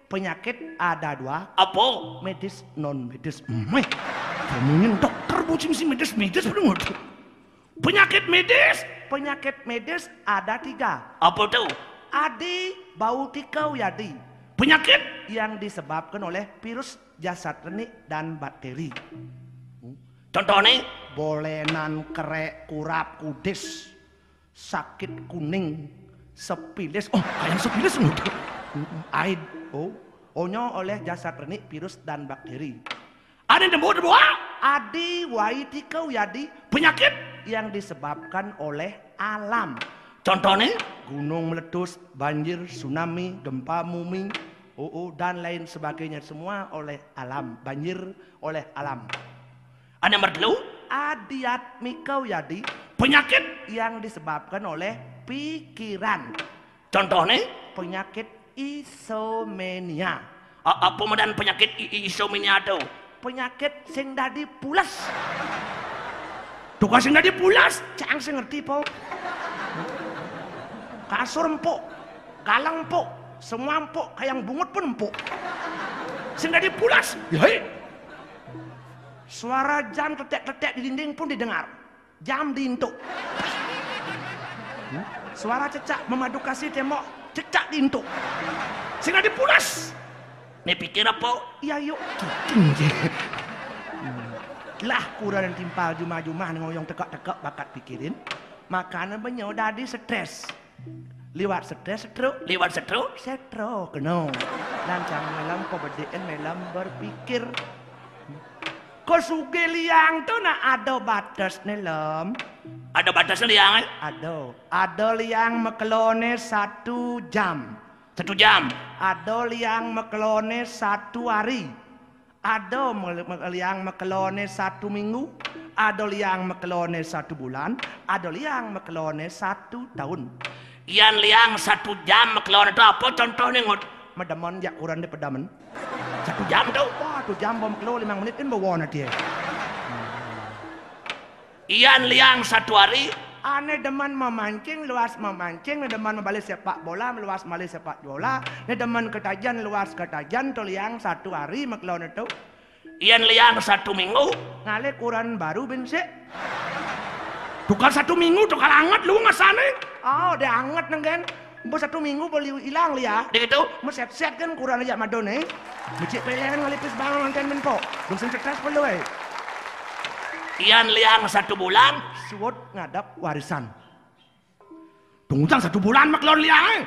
Penyakit ada dua. Apa? Medis non medis. Meh. Ngomongin dokter bucin si medis medis Penyakit medis. Penyakit medis ada tiga. Apa tuh? Adi bau tikau yadi. Penyakit yang disebabkan oleh virus jasad renik dan bakteri. Contohnya? Bolenan kerek kurap kudis sakit kuning sepilis. Oh kayak sepilis mudah aid. Oh onyo oleh jasad renik virus dan bakteri. Ada yang debu adi waitikau yadi. Penyakit? Yang disebabkan oleh alam contohnya gunung meletus banjir tsunami gempa bumi oh, oh, dan lain sebagainya semua oleh alam banjir oleh alam ada merdu? Adiat mikau yadi. Penyakit yang disebabkan oleh pikiran. Contohnya? Penyakit isomenia. A apa medan penyakit isomenia itu? Penyakit sing dadi pulas. Tuh sing dadi pulas, cang sing ngerti po. Kasur empuk, galang empuk, semua empuk, kayak bungut pun empuk. Sing dadi pulas, ya Suara jam tetek-tetek di dinding pun didengar. Jam diintuk. Suara cecak memadu kasih tembok, cecak diintuk. Sehingga dipulas. Nih pikir apa? Ya yuk. Lah kurang dan timpal jumah-jumah ngoyong tekak-tekak bakat pikirin. Makanan banyak dadi stres. Liwat stres setruk. Liwat setro. Setro kena. Lancang melam kebedaan melam berpikir. Kau suge liang tu nak ada batas nelam. Ada batas liang eh? Ada. Ada liang mekelone satu jam. Satu jam. Ada liang mekelone satu hari. Ada liang mekelone satu minggu. Ada liang mekelone satu bulan. Ada liang mekelone satu tahun. Ian liang satu jam keluar itu apa contohnya ngot? Medaman jak kurang di pedaman. Satu jam tuh. Wah, tu jam bom kelo lima menit kan bawa dia. Ian liang satu hari. Ane deman memancing, luas memancing. Ne deman membalik sepak bola, luas balik sepak bola. Ne deman ketajan, luas ketajan. Tu liang satu hari mekelon itu. Ian liang satu minggu. Ngale kurang baru bensek. Tukar satu minggu tukar anget lu ngasane. Oh, dia anget nengen. Bo satu minggu boleh hilang liya. Dia gitu. Mo set-set kan kurang aja madone. Mecik pelehan ngalipis bang kan menpo. Dong sing stres perlu eh. Ian liang satu bulan. Suwot ngadap warisan. Tunggu satu bulan mak keluar liang.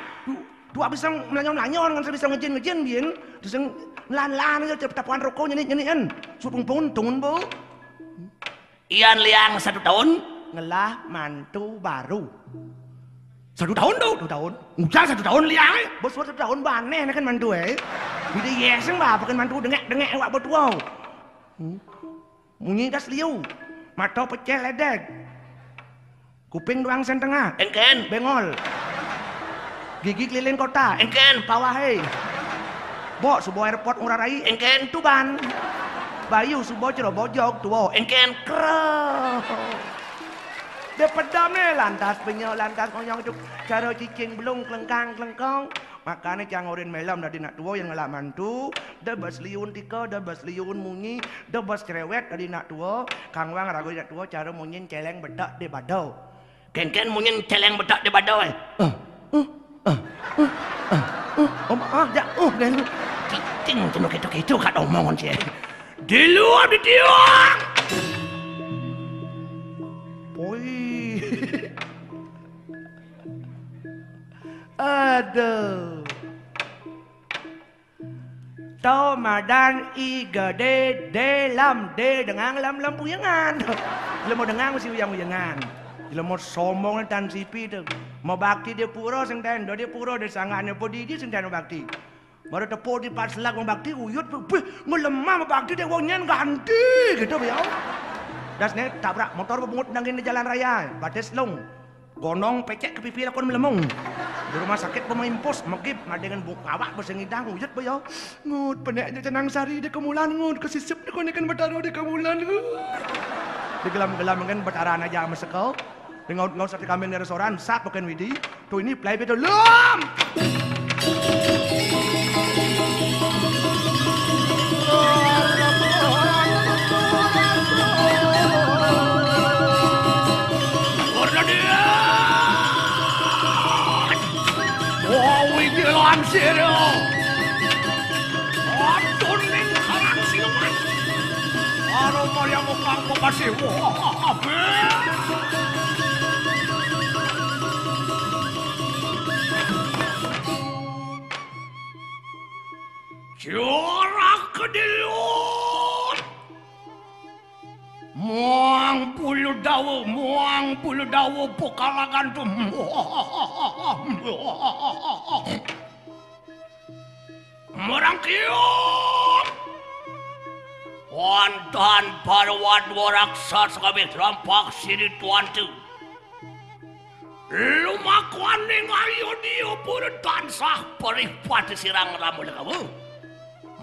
Tu abis yang melanyon-lanyon kan bisa ngejin-ngejin bien. Terus yang lan-lan aja tiap tapuan rokok nyanyi-nyanyian. Supung-pung tunggun bu. Ian liang satu tahun. Ngelah mantu baru. Satu tahun tuh. Satu tahun. Ujang satu tahun liang. Bos satu tahun baneh kan mantu eh. Bida yeseng bah bukan mantu dengek-dengek awak bertua. Hmm. Munyi das liu. Mata pecel ledek. Kuping doang sen tengah. Engken. Bengol. Gigi keliling kota. Engken. Pawahai. Bo sebuah airport ngurah rai. Engken. Tuban. Bayu subuh cero bojok tuwo. Engken. Kro. Dia pedam ni lantas penyok lantas konyong cuk cara cicing belum kelengkang kelengkong. Makanya jangan orang melam dari nak tua yang ngelak mantu. Dah bas liun tika, dah bas liun munyi, dah bas cerewet dari nak tua. Kang wang ragu nak tua cara munyin celeng bedak di badau. Ken-ken munyin celeng bedak di badau eh. Oh maaf, ya, oh dan Ting tino gitu-gitu kat omongan sih. Di luar di tiang. Oi. Aduh. Tomadan i gede de lam de dengan lam lam puyangan. Bila (laughs) mau dengar mesti uyang uyangan. Bila mau sombong dan sipi tu. Mau bakti dia pura sing tendo dia pura dia sangatnya podi dia sing tendo bakti. Baru tepo di pas selak mau bakti uyut. Wih, ngelemah mau bakti dia wonyan ganti gitu biar. Das ne tabrak motor bebungut nangin di jalan raya. Bates long. Gonong pecek ke pipi lakon melemong. Di rumah sakit pemain pos magib madengan buk awak bersengidang uyut bayo. Ngut peneknya tenang sari di kemulan ngut kesisip di konekan betaro di kemulan. Di gelam-gelam kan betaran aja mesekau. Di ngaut-ngaut sate kambing di restoran sak bukan widi. Tu ini play betul lum. Ini lansir ya. Aduh, nih karang siluman. Aroma yang mukang pekasih. Wah, be. Corak kedilut. Muang bulu dawa, muang bulu dawa pokalangan tu. merangkiyum wantan barwan waraksa sekabih terampak sini tuan tu lumakuan ning ayo diupur dan sah perih pati sirang ramu lekabuh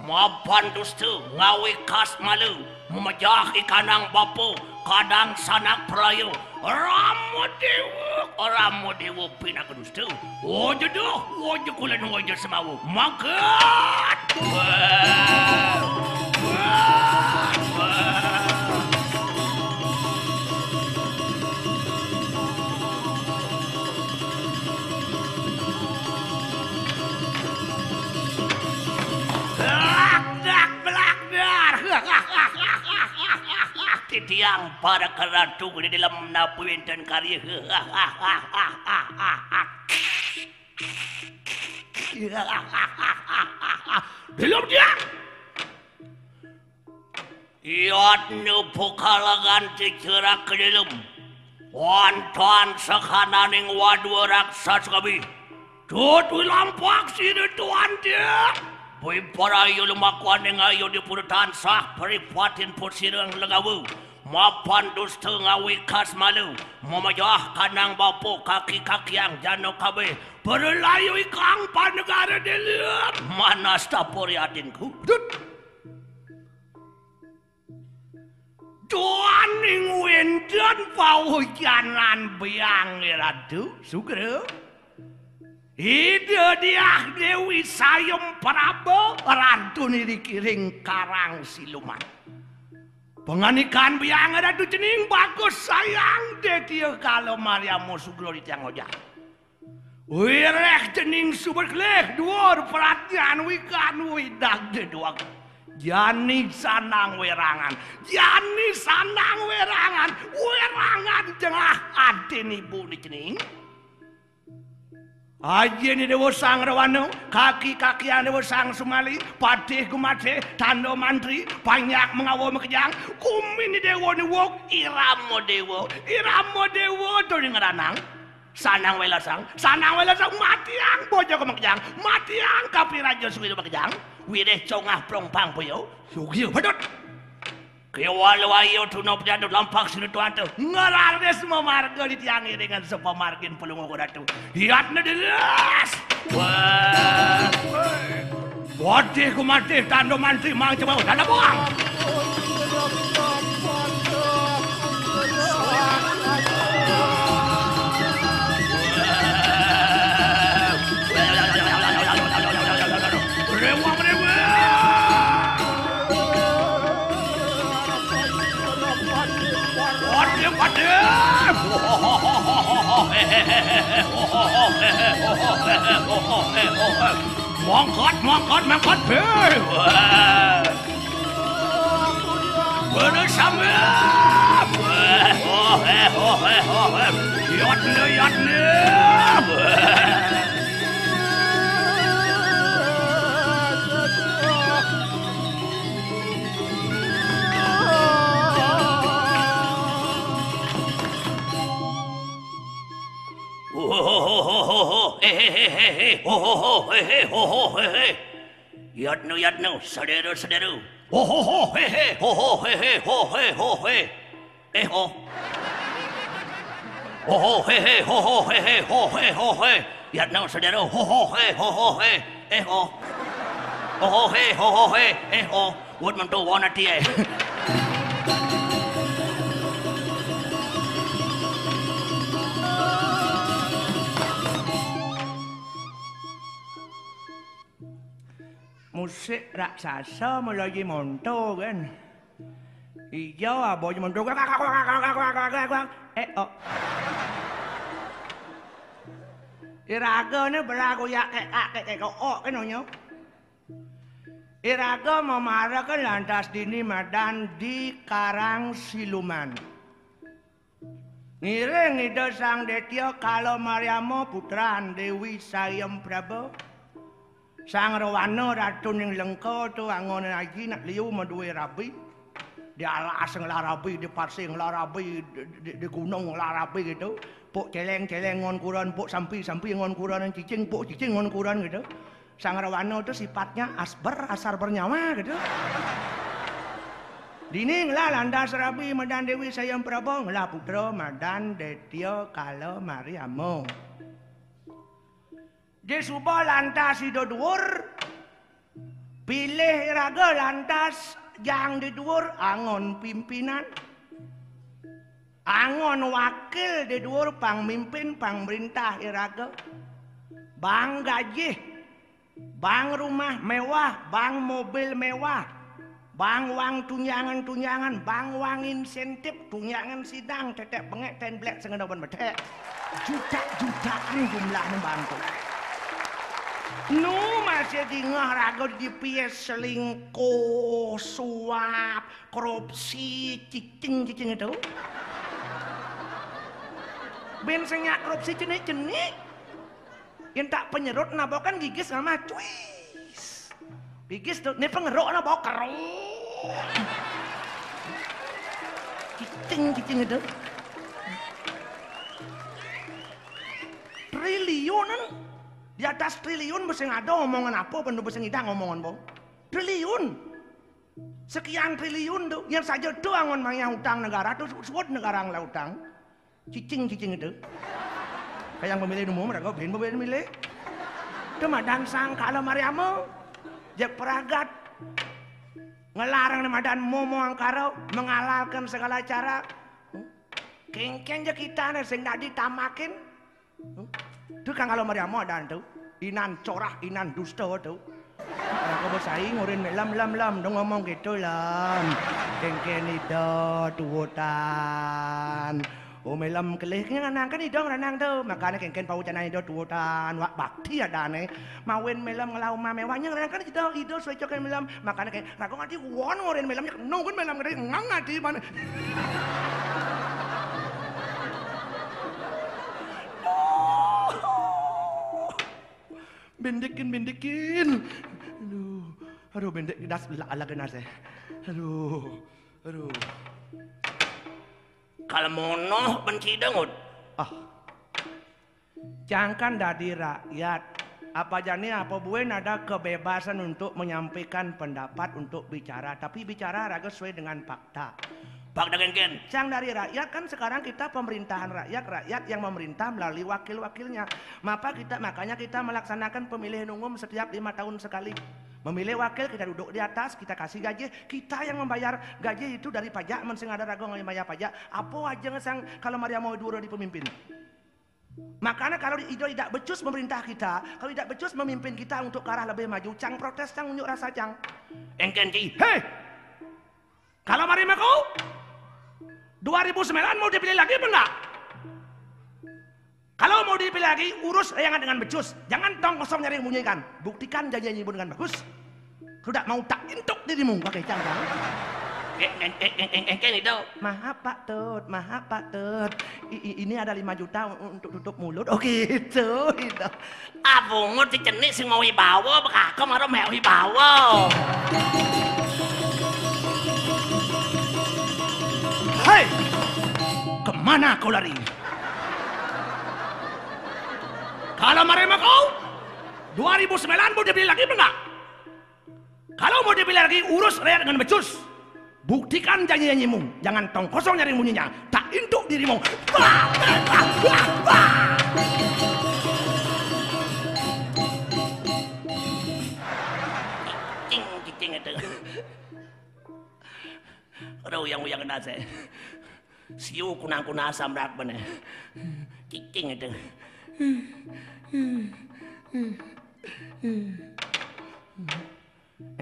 mapan dustu ngawi kas malu memejah ikanang bapu kadang sanak pelayu ramu dewa ramu dewa pina dustu. Wajah duh wajah kulen wajah semawu. Makat Titiang para keratu di dalam napuin dan karya. Belum dia. Iat nyupu kalangan dicerak ke dalam. Wantuan sekananing wadu raksas kami. Tut wilampak sini tuan dia. Bui para ayo lumakuan yang ayo dipurutan sah peripatin pusirang legawu. Mapan dusta ngawi kas malu. Memajah kanang bapu kaki kakiang jano kabe. Berlayu ikang panegara diliat. Mana stapuri adinku? Dut! Tuan ing wendan pau jalan biang iradu. Sugeru. Sugeru. Ide dia Dewi Sayem Prabu Ratu dikiring Karang Siluman. Penganikan biang ada tu cening bagus sayang de dia kalau Maria Musuglo di tiang ojah. Wireh cening suber kleh duor perhatian wikan widak de dua. Jani sanang werangan, jani sanang werangan, werangan jengah adin ibu di cening. Aja ni dewa sang rawano, kaki-kaki yang dewa sang sumali, patih gumate, tando mantri, banyak mengawo mekejang, kumi ni dewa ni wok, iramo dewa, iramo dewa tu ni ngeranang. Sanang welasang, sanang welasang, matiang bojo ke mekejang, matiang kapi raja suwi mekejang. Wireh congah prongpang puyo. Sugiyo padot. Kewal wayo tunop jadut lampak sini tu. Ngararnya semua marga ditiangi dengan sepa margin pelungu kuda tu. Hiat na dilas. Wah. Bodih ku mati tando mantri mang coba dana buang. Rewang มองคอดมองคอดมองคอดเพื่อเพื่อซ้ำยอดเนื้อยอดเนื้อ hey, hey, hey, hey, ho, ho, ho, hey, hey, ho, ho, hey, hey. Yadnu, yadnu, saderu, saderu. Ho, ho, ho, hey, hey, ho, ho, hey, hey, ho, hey, ho, hey. Hey, ho. Ho, ho, hey, hey, ho, ho, hey, hey, ho, hey, ho, hey. Yadnu, saderu, ho, ho, hey, ho, ho, hey. eh ho. Oh ho, hey, ho, ho, hey, hey, ho. Woodman to wanna tie. Musik raksasa mulai monto kan hijau abo monto eh oh Iraga ni berlaku ya kek kek kek kok oh kan onyo Iraga memarakan lantas dini madan di Karang Siluman. Ngiring ida sang detya kalau Mariamo putran Dewi Sayem Prabu. Sang rawana ratu ning lengko tu angon lagi nak liu maduwe rabi. Di alas ngelarabi, di pasir ngelarabi, di, di, gunung ngelarabi gitu. Puk celeng-celeng ngon kuran, puk sampi-sampi ngon kuran, cicing, puk cicing ngon kuran gitu. Sang rawana itu sifatnya asber, asar bernyawa gitu. Dini ngela landas rabi madan dewi sayang prabu ngela putra madan detya kala mariamo. Dia suba lantas di dhuwur. Pilih raga lantas yang di dhuwur angon pimpinan. Angon wakil di dhuwur pangmimpin pangmerintah iraga. Bang gaji, bang rumah mewah, bang mobil mewah, bang wang tunjangan-tunjangan, bang wang insentif, tunjangan sidang, tetek pengek, ten black, sengedawan betek. Juta-jutaan jumlahnya bantu. Nu masih dingah raga di pies selingkuh, suap, korupsi, cicing-cicing itu. Ben senyak korupsi jenik-jenik. Yang tak penyerut nabokan gigis sama cuis. Gigis tuh, ini pengeruk nabok keruk. Cicing, cicing itu. Triliunan. Di atas triliun mesti ada omongan apa, penuh mesti ngidang omongan bong. Triliun. Sekian triliun tuh, yang saja tuh angon maya utang negara tuh, sebut negara ngelah utang. Cicing-cicing itu. Kayak yang pemilih umum, mereka bin pemilih milih. Itu madan sang kalau Mariamu, jak peragat, ngelarang ni madan momo angkaro, mengalalkan segala cara. Kengkeng je kita nih, sing nak ditamakin. Itu kan kalau Mariamu ada tuh, inan corah, inan dusta tuh. Aku bersaing ngurin lam lam lam dong ngomong gitu lam. Kengkeng itu tuhutan. Oh melam kelih kaya nang kan idong ranang tu. Makanya kengken pau janai do tuotan wak bakti ada ne. Mawin melam ngelau ma mewahnya ranang kan idong idong suai cokan melam. Makanya kayak ragu ngati won ngorin melam nunggun melam ngati ngang ngati mana. Bendekin bendekin. Aduh. Aduh bendek das ala genas eh. Aduh. Aduh. Kalau mono benci dengut. Ah. Jangan dari rakyat. Apa jani apa buen ada kebebasan untuk menyampaikan pendapat untuk bicara. Tapi bicara raga sesuai dengan fakta. Pak dengan ken. Yang dari rakyat kan sekarang kita pemerintahan rakyat, rakyat yang memerintah melalui wakil-wakilnya. Maka kita makanya kita melaksanakan pemilihan umum setiap lima tahun sekali. Memilih wakil kita duduk di atas, kita kasih gaji, kita yang membayar gaji itu dari pajak, mensing ada ragu bayar pajak. Apa aja ngesang kalau Maria mau dua di pemimpin. Makanya kalau itu tidak becus memerintah kita, kalau tidak becus memimpin kita untuk ke arah lebih maju, cang protes, cang unjuk rasa cang. Engken ki. Hei, kalau Maria mau 2009 mau dipilih lagi apa enggak? Kalau mau dipilih lagi, urus layangan dengan becus. Jangan tong kosong nyari bunyikan. Buktikan janji ibu dengan bagus. Sudah mau tak intuk dirimu pakai cangkang. Engken itu. Maaf Pak Tut, maaf Pak Tut. I- ini ada 5 juta untuk tutup mulut. Oh gitu, gitu. Abungut si cenik sing mau wibawa, bekakem karo mek wibawa. Hei, ke mana kau lari? Kalau mereka kau 2009 mau dipilih lagi enggak? Kalau mau dipilih lagi urus rakyat dengan becus. Buktikan janji-janjimu. Jangan tong kosong nyari bunyinya. Tak induk dirimu. Wah, wah, wah, wah. Aduh yang yang kena saya. Siu kunang kuna asam rak bene. Cing itu.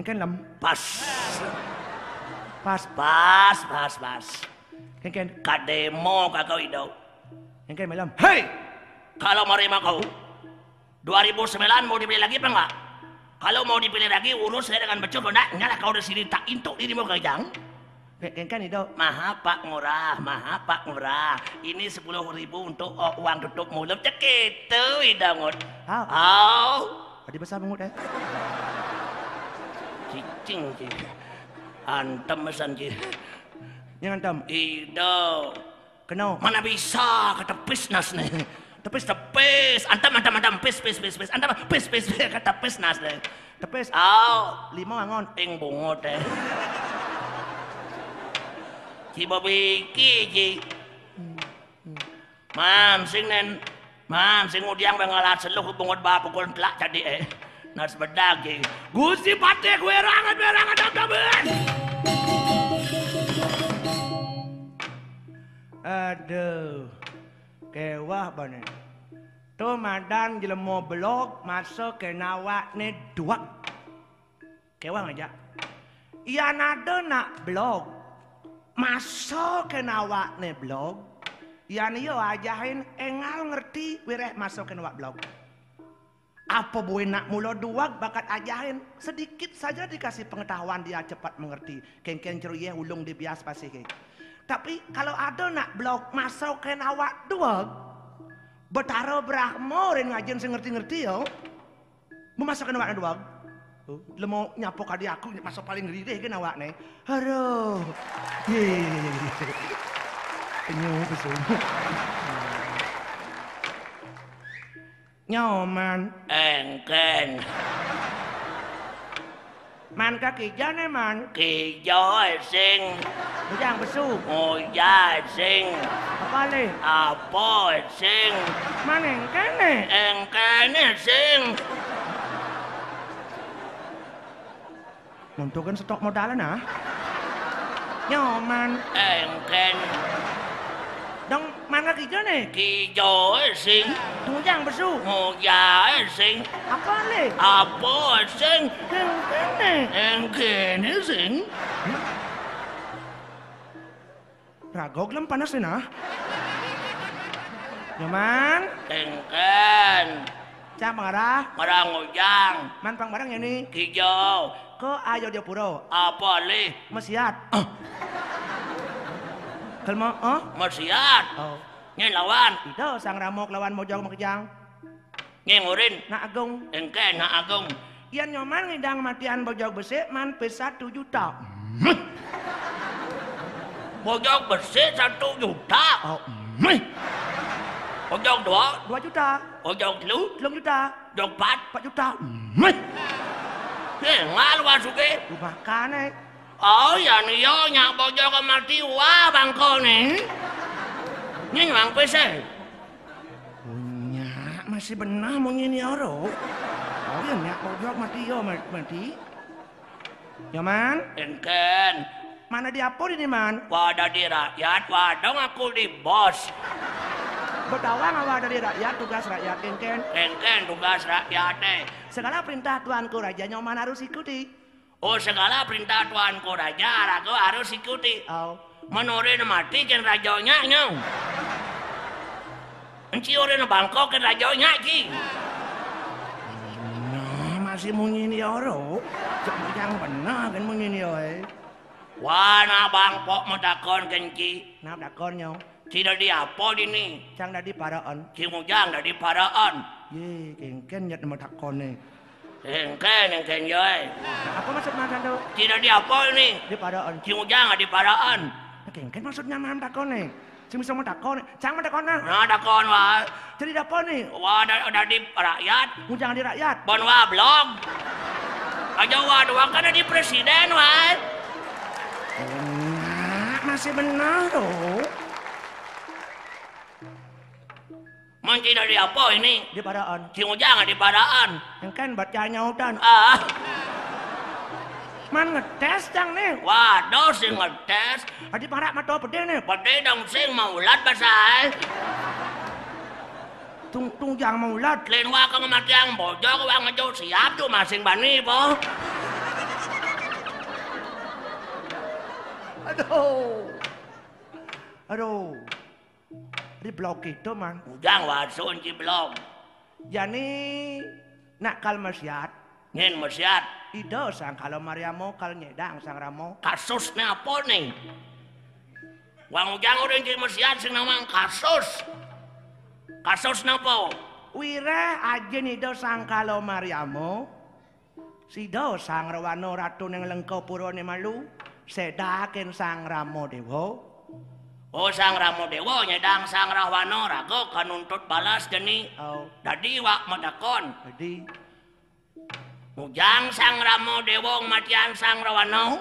Kan lem. Pas. Pas. Pas, pas. Kan kan. Kademo kakau itu. Kan kan malam. Hei, Kalau mau terima kau 2009 mau dipilih lagi apa enggak? Kalau mau dipilih lagi urus saya dengan becus enggak nyala kau di sini tak intuk dirimu kejang. Kan kan itu. Maha Pak Murah, maha Pak Murah. Ini sepuluh ribu untuk oh, uang tutup mulut cek itu idangut. How? Au, Tadi besar banget eh. cicing cing. Antem mesan cing. Jangan tam. Ido, Kenal. mana bisa ketepis nas nih. Tepis tepis, antem antem antem pis pis pis pis, antem pis pis pis ketepis nas nih. Tepes. Au, Lima angon. ing bungot eh. Ci babiki ci. Mam sing nen. Mam sing udiang bengalat seluh bungot ba pukul telak jadi eh. Nas bedag ci. Gusti patek werangan werangan dam damen. Aduh. Kewah bane. Tu madan jelemo blok masuk ke nawak ni dua. Kewah aja. Iya nada nak blok. Masuk ke nawak ni blok. Iya ni yo ajahin engal ngerti wireh masuk ke nawak blok. Apa boleh nak mula dua bakat ajahin sedikit saja dikasih pengetahuan dia cepat mengerti. Kengkeng ceruye ulung di bias pasti ke. Tapi kalau ada nak blok masuk ke nawak dua Betara Brahmo ren ngajen sing ngerti-ngerti yo. Memasakan awakne doang. Oh, lemo nyapo kadi aku masuk paling ngerih kan awakne. Ye. Penyu besu. Nyoman, Engken. man kaki jane man, Kỳ gió sinh. bujang besu. Gia sinh. Apa le? Bò sinh. Man engkene. Engken sinh. Nuntukan stok modalan ah. Nyoman, Engken. dong man kaki jane. Kỳ gió sinh. Bujang besu. Ngồi gia sinh. Apa le? À bò sinh. Engkene. Engken sinh. Ragog lang panas din ah. Nyoman, Engken. cang pangarah, Marang ngồi giang. man pang barang ya ni. Kỳ Ko ayo dia puro. Apa li? Masiat. Kalmo, oh? Masiat. Oh. Nghe lawan. Ito, sang ramok lawan mojong makijang. Nghe ngurin. Na agung. Engken na agung. Yan nyoman ngidang matian bojong besi man pe satu juta. Bojong bersih satu juta. Oh, Bojong dua. dua juta. Bojong telu. Telung juta. Bojong empat. Empat juta. Eh, ngal wasuke. Makan eh. Oh, ya ni yo nyak bojong ke mati wah bangko ni. Ni nyang pese. Punya, masih benar mau nyini oro. Oh, ya nyak bojong mati yo mati. Nyoman, Engken. mana diapur ini man? Wadah di rakyat, wadong aku di bos. Bertawang awal dari rakyat, tugas rakyat kengken. Engken tugas rakyat eh. Segala perintah tuanku raja nyoman harus ikuti. Oh, segala perintah tuanku raja, raga harus ikuti. Oh, Menore na mati kan rajonya nyong. Enci ore na Bangkok kan rajonya ki. nah, masih mau nyini oro. Yang benar kan mau nyini oi. Wana Bangkok mo dakon ki. Nah, dakon nyong. Tidak di apa dini. Cang dadi paraan. Ki mujang dari paraan. Ye, kengken nyat nama dakon nih. Engken engken yoy. Apa maksud makan tuh? Tidak di apa ini. Di paraan. Mujang di paraan. Kengken maksudnya mam dakon nih. Si bisa mau dakon, cang mau dakon nah. Nah dakon wa. Jadi dapon nih. Wa da, da di rakyat. Mau jangan di rakyat. Bon wa blog. Aja wa doang kan di presiden wa. Nah, masih benar tuh. Man tidak di apa ini. Di paraan. Ki mujang di paraan. Kengken bacanya udan. Ah. Man ngetes cang nih. Waduh sing ngetes. Adi parak mata pede nih. Pede dong sing maulat basah. Tung tung jang mau ulat. Lain wa ka ngamati ang bojo ko wa ngajo siap tu masing bani po. Aduh. Aduh. di blok itu man udang wasun di blok jani nakal mesiat ngin mesiat ido sang kalau maria kal nyedang sang ramo. Kasus apa nih wang ujang udang di mesiat sing namang kasus. Kasus ne apa? Wira aja nih do sang kalau mariamu Sido sang rawana ratu ning lengkau puro malu sedakin sang Rama Dewa. O sang Ramo Dewa nyedang sang Rahwana rago kanuntut balas geni. Oh, Dadi wa madakon. jadi Ujang sang Ramo Dewa matian sang Rawano.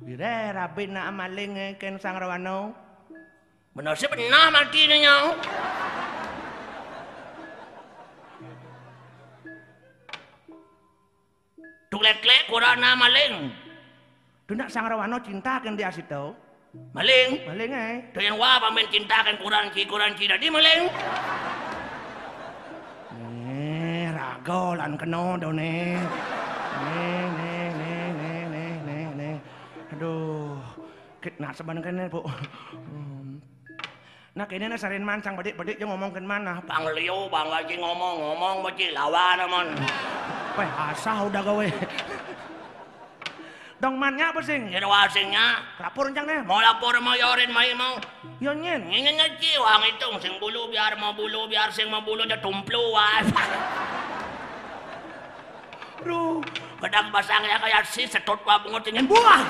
wire rabin na amaling eh, ken sang rawano. Benar sih benar mati niya. Tuklek-klek kurang na maling. Dunak sang rawano cinta ken dia situ. Maling. Maling. Ito yang wa pamen cintakan kurang ki kurang cina di maling. Eh, rago lan keno do ne. Ne ne ne ne ne ne ne. Aduh. Kit nak seban kene, Bu. Hmm. Nah, kene na sarin man sang badik-badik yo ngomong ken mana. Pangliu bang lagi ngomong-ngomong mesti lawan naman. Weh, asah udah gawe. Dong mannya apa sing? Yen wasingnya Lapor encang nih. mau lapor mau yorin mai mau. Yo nyen. Ngingin ngaji wang itu sing bulu biar mau bulu biar sing mau bulu aja tumplu wah. Ru. Kadang pasangnya kayak si setut wa bungut ingin buah.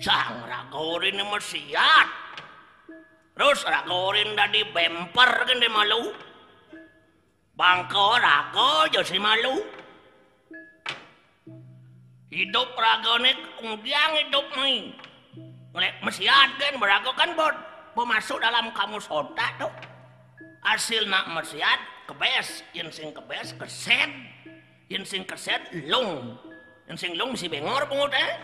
Sang ragorin ni mesiat. Terus ragorin dari bemper kan di malu. Bangko rago jo si malu. Hidup rago ni kemudian hidup ni. Oleh mesiat kan berago kan bot. Pemasuk dalam kamus otak tuh. Hasil nak mesiat kebes. Yang sing kebes keset. Yang sing keset lung. Yang lung si bengor pungut eh.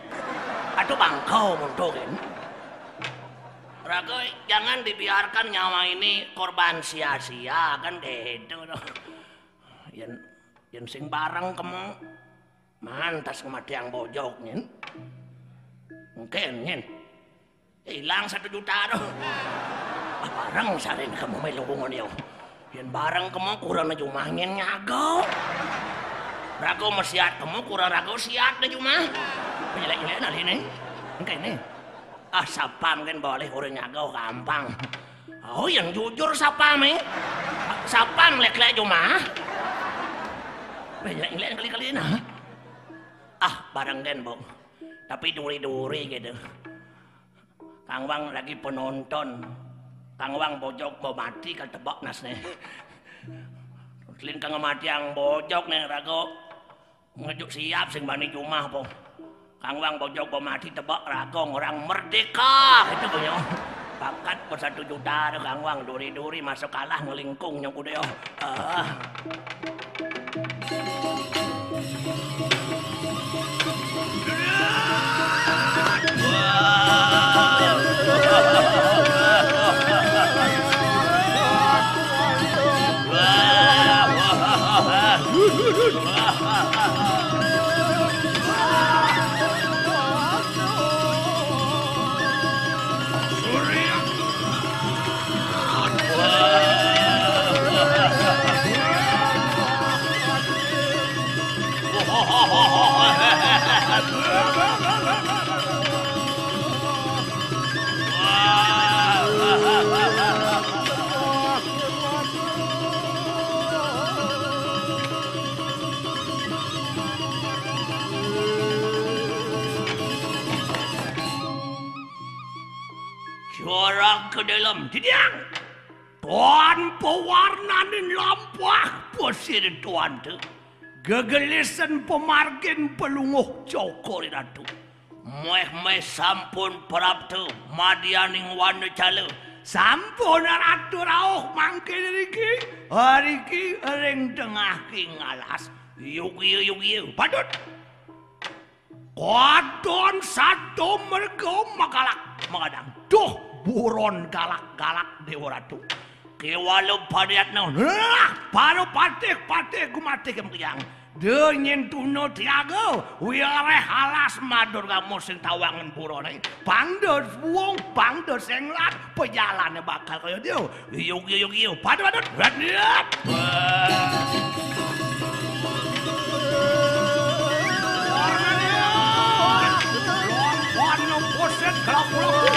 Aduh bangkau muntukin. Rago, jangan dibiarkan nyawa ini korban sia-sia kan gitu. Yang yang sing bareng kamu mantas kematian bojok nyen. Mungkin nyen. Hilang satu juta doh. Ah, bareng sarin kamu may lubungan yo. Yan bareng kamu kurang na jumangin nyago. Rago masiat kamu kurang rago siat na jumah. Penyelek-nyelek na ini. Engkau ini. Ah sapam kan boleh kurang nyago gampang. Oh yang jujur sapam eh. Sapam lek-lek jumah. Penyelek-nyelek kali-kali na. Ah bareng kan bong. Tapi duri-duri gitu. Kang Wang lagi penonton. Kang Wang bojok mau mati kan tebak nas nih. Lin kang mati yang bojok nih rago. Ngejuk siap sing bani cuma po. Kang Wang bojok mau mati tebak rago orang merdeka itu punya. Pakat per satu juta ada Kang Wang duri-duri masuk kalah ngelingkung yang kuda Ah. Dalam didiang. Tuan pewarnanin lampah posir tuan tu. Gegelisan pemargin pelunguh cokor ratu. Meh meh sampun perap tu madianing wana cala. Sampun ratu rauh mangke riki. Hariki ring tengah ki ngalas. Yuk yuk. Padut. Wadon satu mergo magalak magadang. Duh, buron galak-galak dewa ratu. Kewalau padiat naon. Lah, paru patik patik gumatik yang kejang. Denyen tuno tiago, wiare halas madur kamu sing tawangan burone. Pangdos buong, pangdos senglat, pejalannya bakal kaya dia. Yuk yuk yuk yuk, padu padu, radiat. Warna poset kelap-kelap.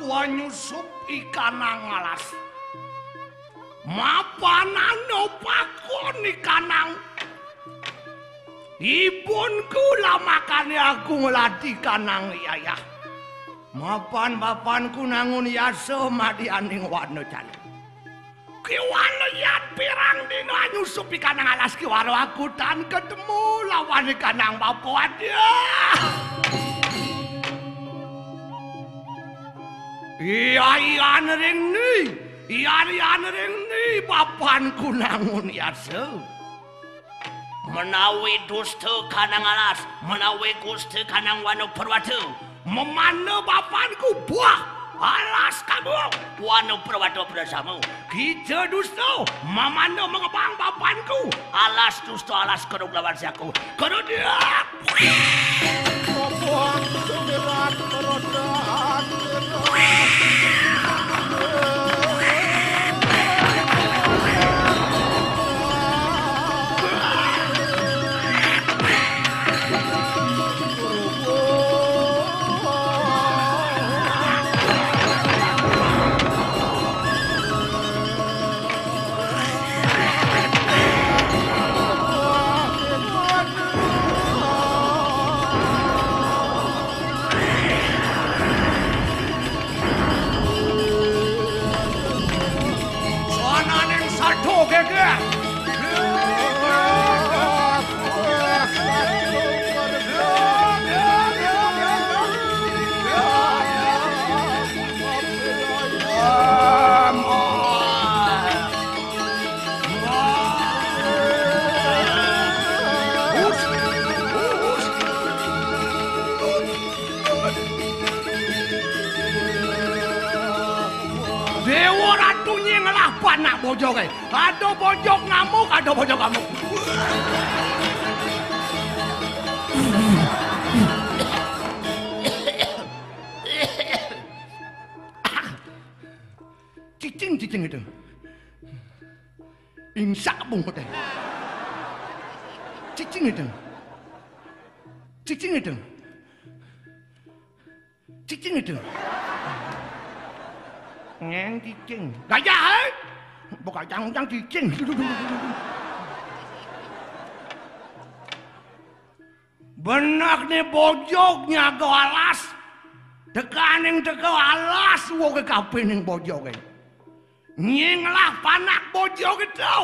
Papua nyusup ikan nangalas. Mapanane pakon ikanang. Ibun kula makane aku ngladi kanang yayah. Mapan bapakku nangun yaso madi aning wano jan. Ki wano pirang dina anyu supi kanang alas ki aku dan ketemu lawan kanang bapu adiaa. Iya iya nering ni. Iya iya nering ni papan kunangun ya se. Menawi dusta kanang alas, menawi gusti kanang wanu perwatu. Memana papanku buah alas kamu wanu perwatu bersamu. Kita dusta memana mengepang papanku alas dusta alas keruk lawan siaku. Kerub dia. Kepuan kegerat kerodaan. Oh, pojok bojok eh. Ada bojok ngamuk, ada pojok ngamuk. Cicing cicing itu. Insak bung eh. Cicing itu. Cicing itu. Cicing itu. Ngang cicing. Gajah eh? Bukan jangan cicing. Benak nih bojoknya ke alas. Tekaning teka alas wo ke kape ning bojok e. Nyinglah panak bojok itu.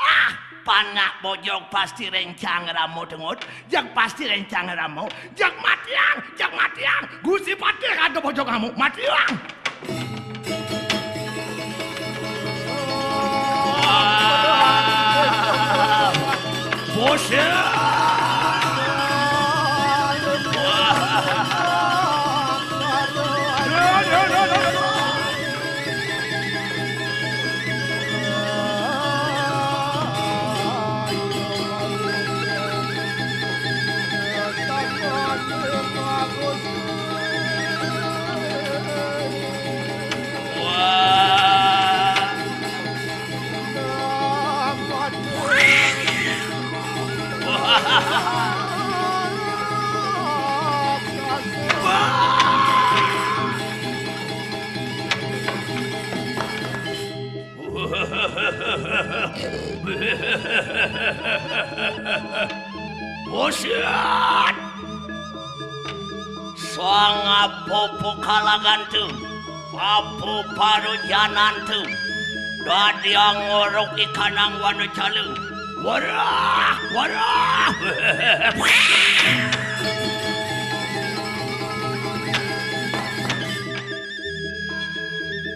Ah, panak bojok pasti rencang ramu dengut. Jak pasti rencang ramu. Jak matiang, jak matiang. Gusti pati ada bojok kamu. Matiang. 不是。我是双阿婆婆卡拉干特，阿婆帕鲁加南特，大地阿我罗伊卡南瓦努查鲁，我啦我啦。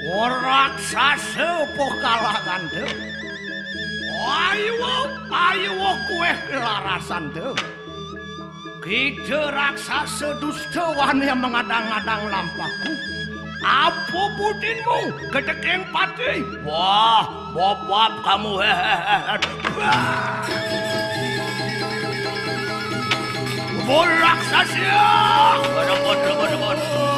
Orang sasa pokalah kandung. Ayo, ayo kowe larasan dewe. Kidhe raksasa dusta wani mengadang-adang lampahku. Apa budinmu gedeking pati? Wah, bobot kamu hehehe. Bola raksasa! Bodoh, bodoh, bodoh, bodoh.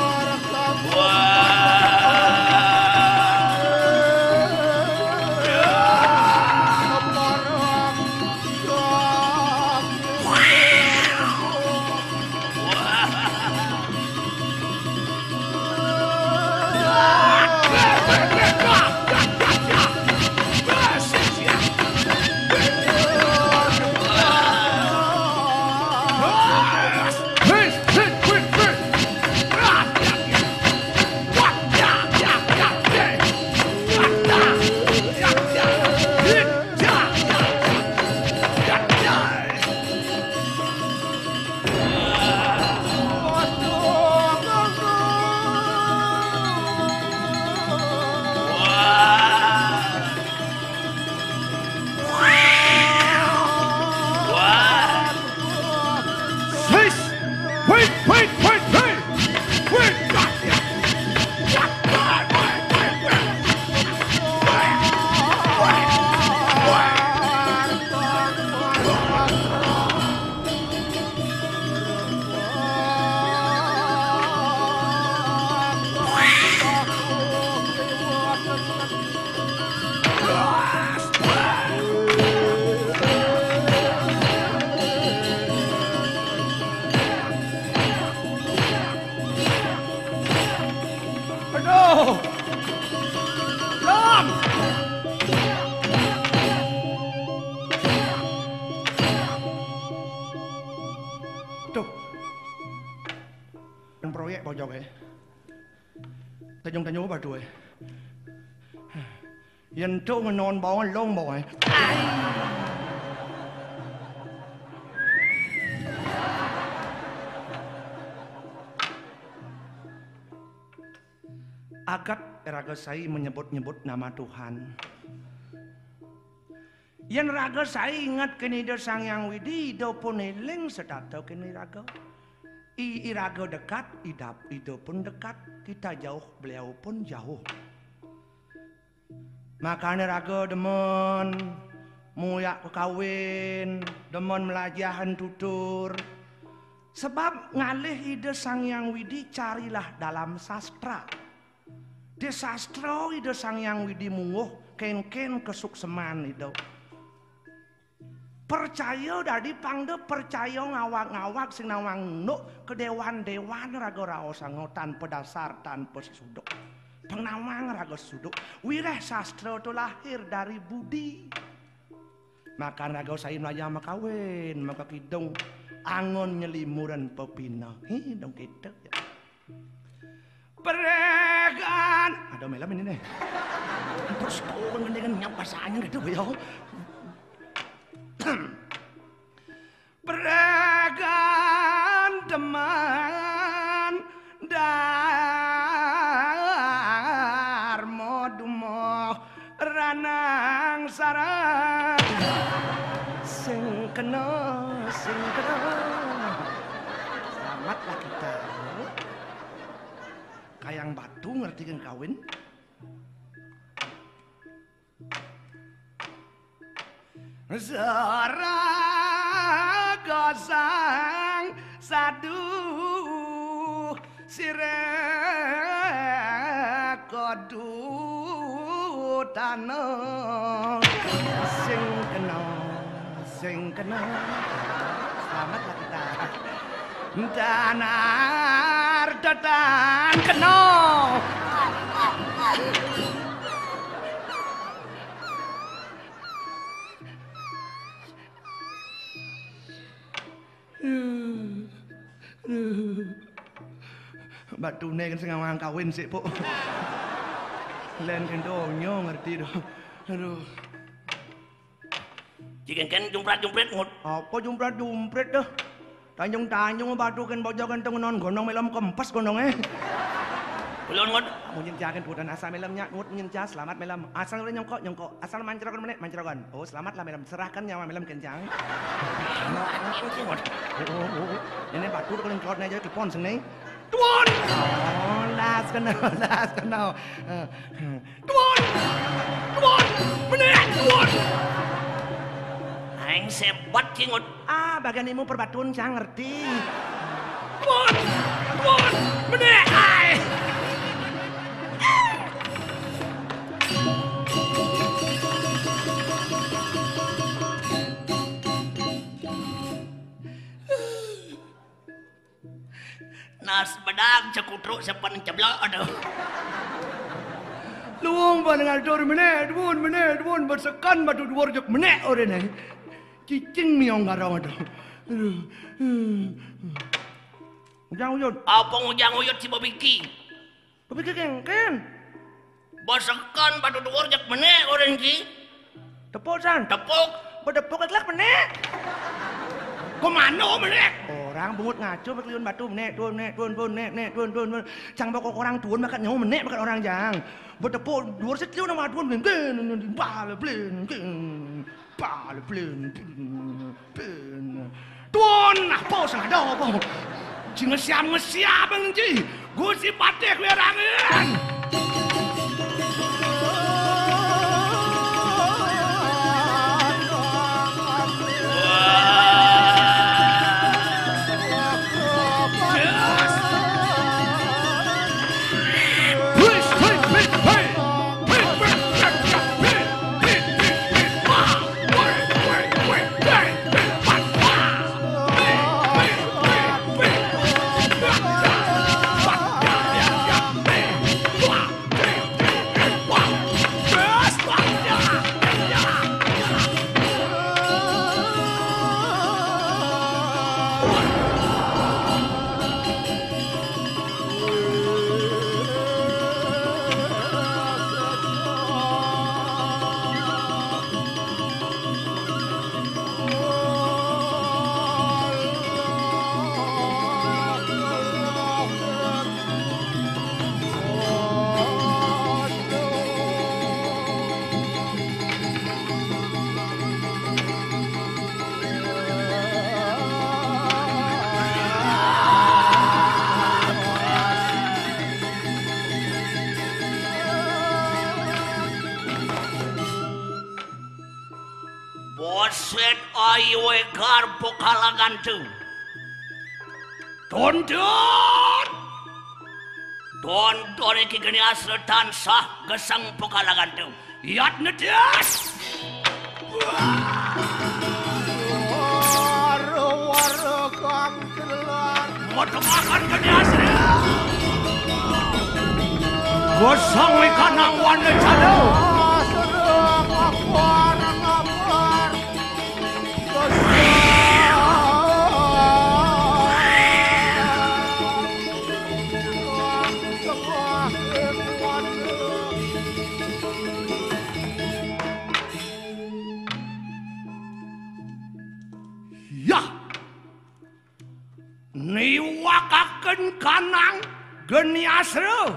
Yan to nga non ba ang long ba eh? Agat raga saya menyebut-nyebut nama Tuhan. Yan raga saya ingat kini do sang yang widi do puneling sedato kini raga. I iraga dekat, idap itu pun dekat, kita jauh, beliau pun jauh. Makanya raga demen muyak kekawin, demen melajahan tutur. Sebab ngalih ide sang yang widi carilah dalam sastra. Di sastra ide sang yang widi munguh ken-ken kesukseman itu. percaya dari pangde percaya ngawak-ngawak sing nawang nuk ke dewan-dewan raga raos tanpa dasar tanpa penawang raga suduk. Wireh sastra itu lahir dari budi. Maka raga saya melayan makawin maka kidung. Angon nyelimuran pepina. Hi dong kita ya. Peregan. Ada melam ini nih. Terus kau dengan nyapa sanya gitu ya Zara gosang sadu sire kodu tanah sing kena sing kena. Selamatlah kita. Danar datan kena Batu ne kan sing ngawang kawin sik, Puk. (laughs) Len kan donyo ngerti do. Aduh. Jika kan jumprat-jumprit ngut. Apa jumprat-jumprit dah? Tanjung-tanjung batu kan bojo kan non gondong melam kempes gondongnya. Ulun ngut. Mau nyenjakan tuh dan asal melamnya ngut nyenja selamat melam. Asal udah nyongkok nyongkok. Asal mancrokan menit mancrokan. Oh selamat lah melam. Serahkan nyawa melam kencang. Ini batu kalau kelot aja kepon sini. Tuan! Oh, las kena, las kena. Tuan! Tuan! Menit, tuan! Aing sebat ki ngut. Ah, bagian imu perbatuan saya ngerti. Tuan! Tuan! Menit! Ai! Nas bedang cekutruk sepan ceblok aduh. Luang ba dengan dor menit, duun menit, duun bersekan batu dua rejek menit orang ni. Cicing miong garang ada. Aduh. Ujang ujung. Apa ngujang uyut si Bobiki? Tapi keng ken. Basakan batu dua rejek menit orang ki. Tepuk san. Tepuk. Berdepuk kelak menit. Komando menit. Orang bungut ngaco berkeliun batu menit, tuan menit, tuan tuan menit, menit, tuan tuan tuan. Cang pokok orang tuan makan nyawa menit makan orang jang. Berdepuk dua rejek keliun nama tuan blin blin bal blin blin bal blin blin. Tuan apa sang ada apa? Jinga siam ngesiap ngi. Gusi patek werangan. Boset asal tansah gesang pokalangan tu. Yat nedas. Waro-waro kang telan. Mau makan geni asal. Gosong ikan nang wane jalo. Kanang geni asro.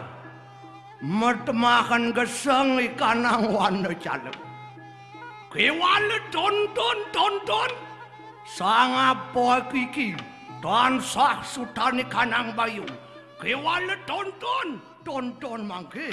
Mertemakan geseng ikanang wane jalo. Kewale tonton tonton. Sang apa kiki tansah sutani kanang bayu. Kewale tonton tonton mangke.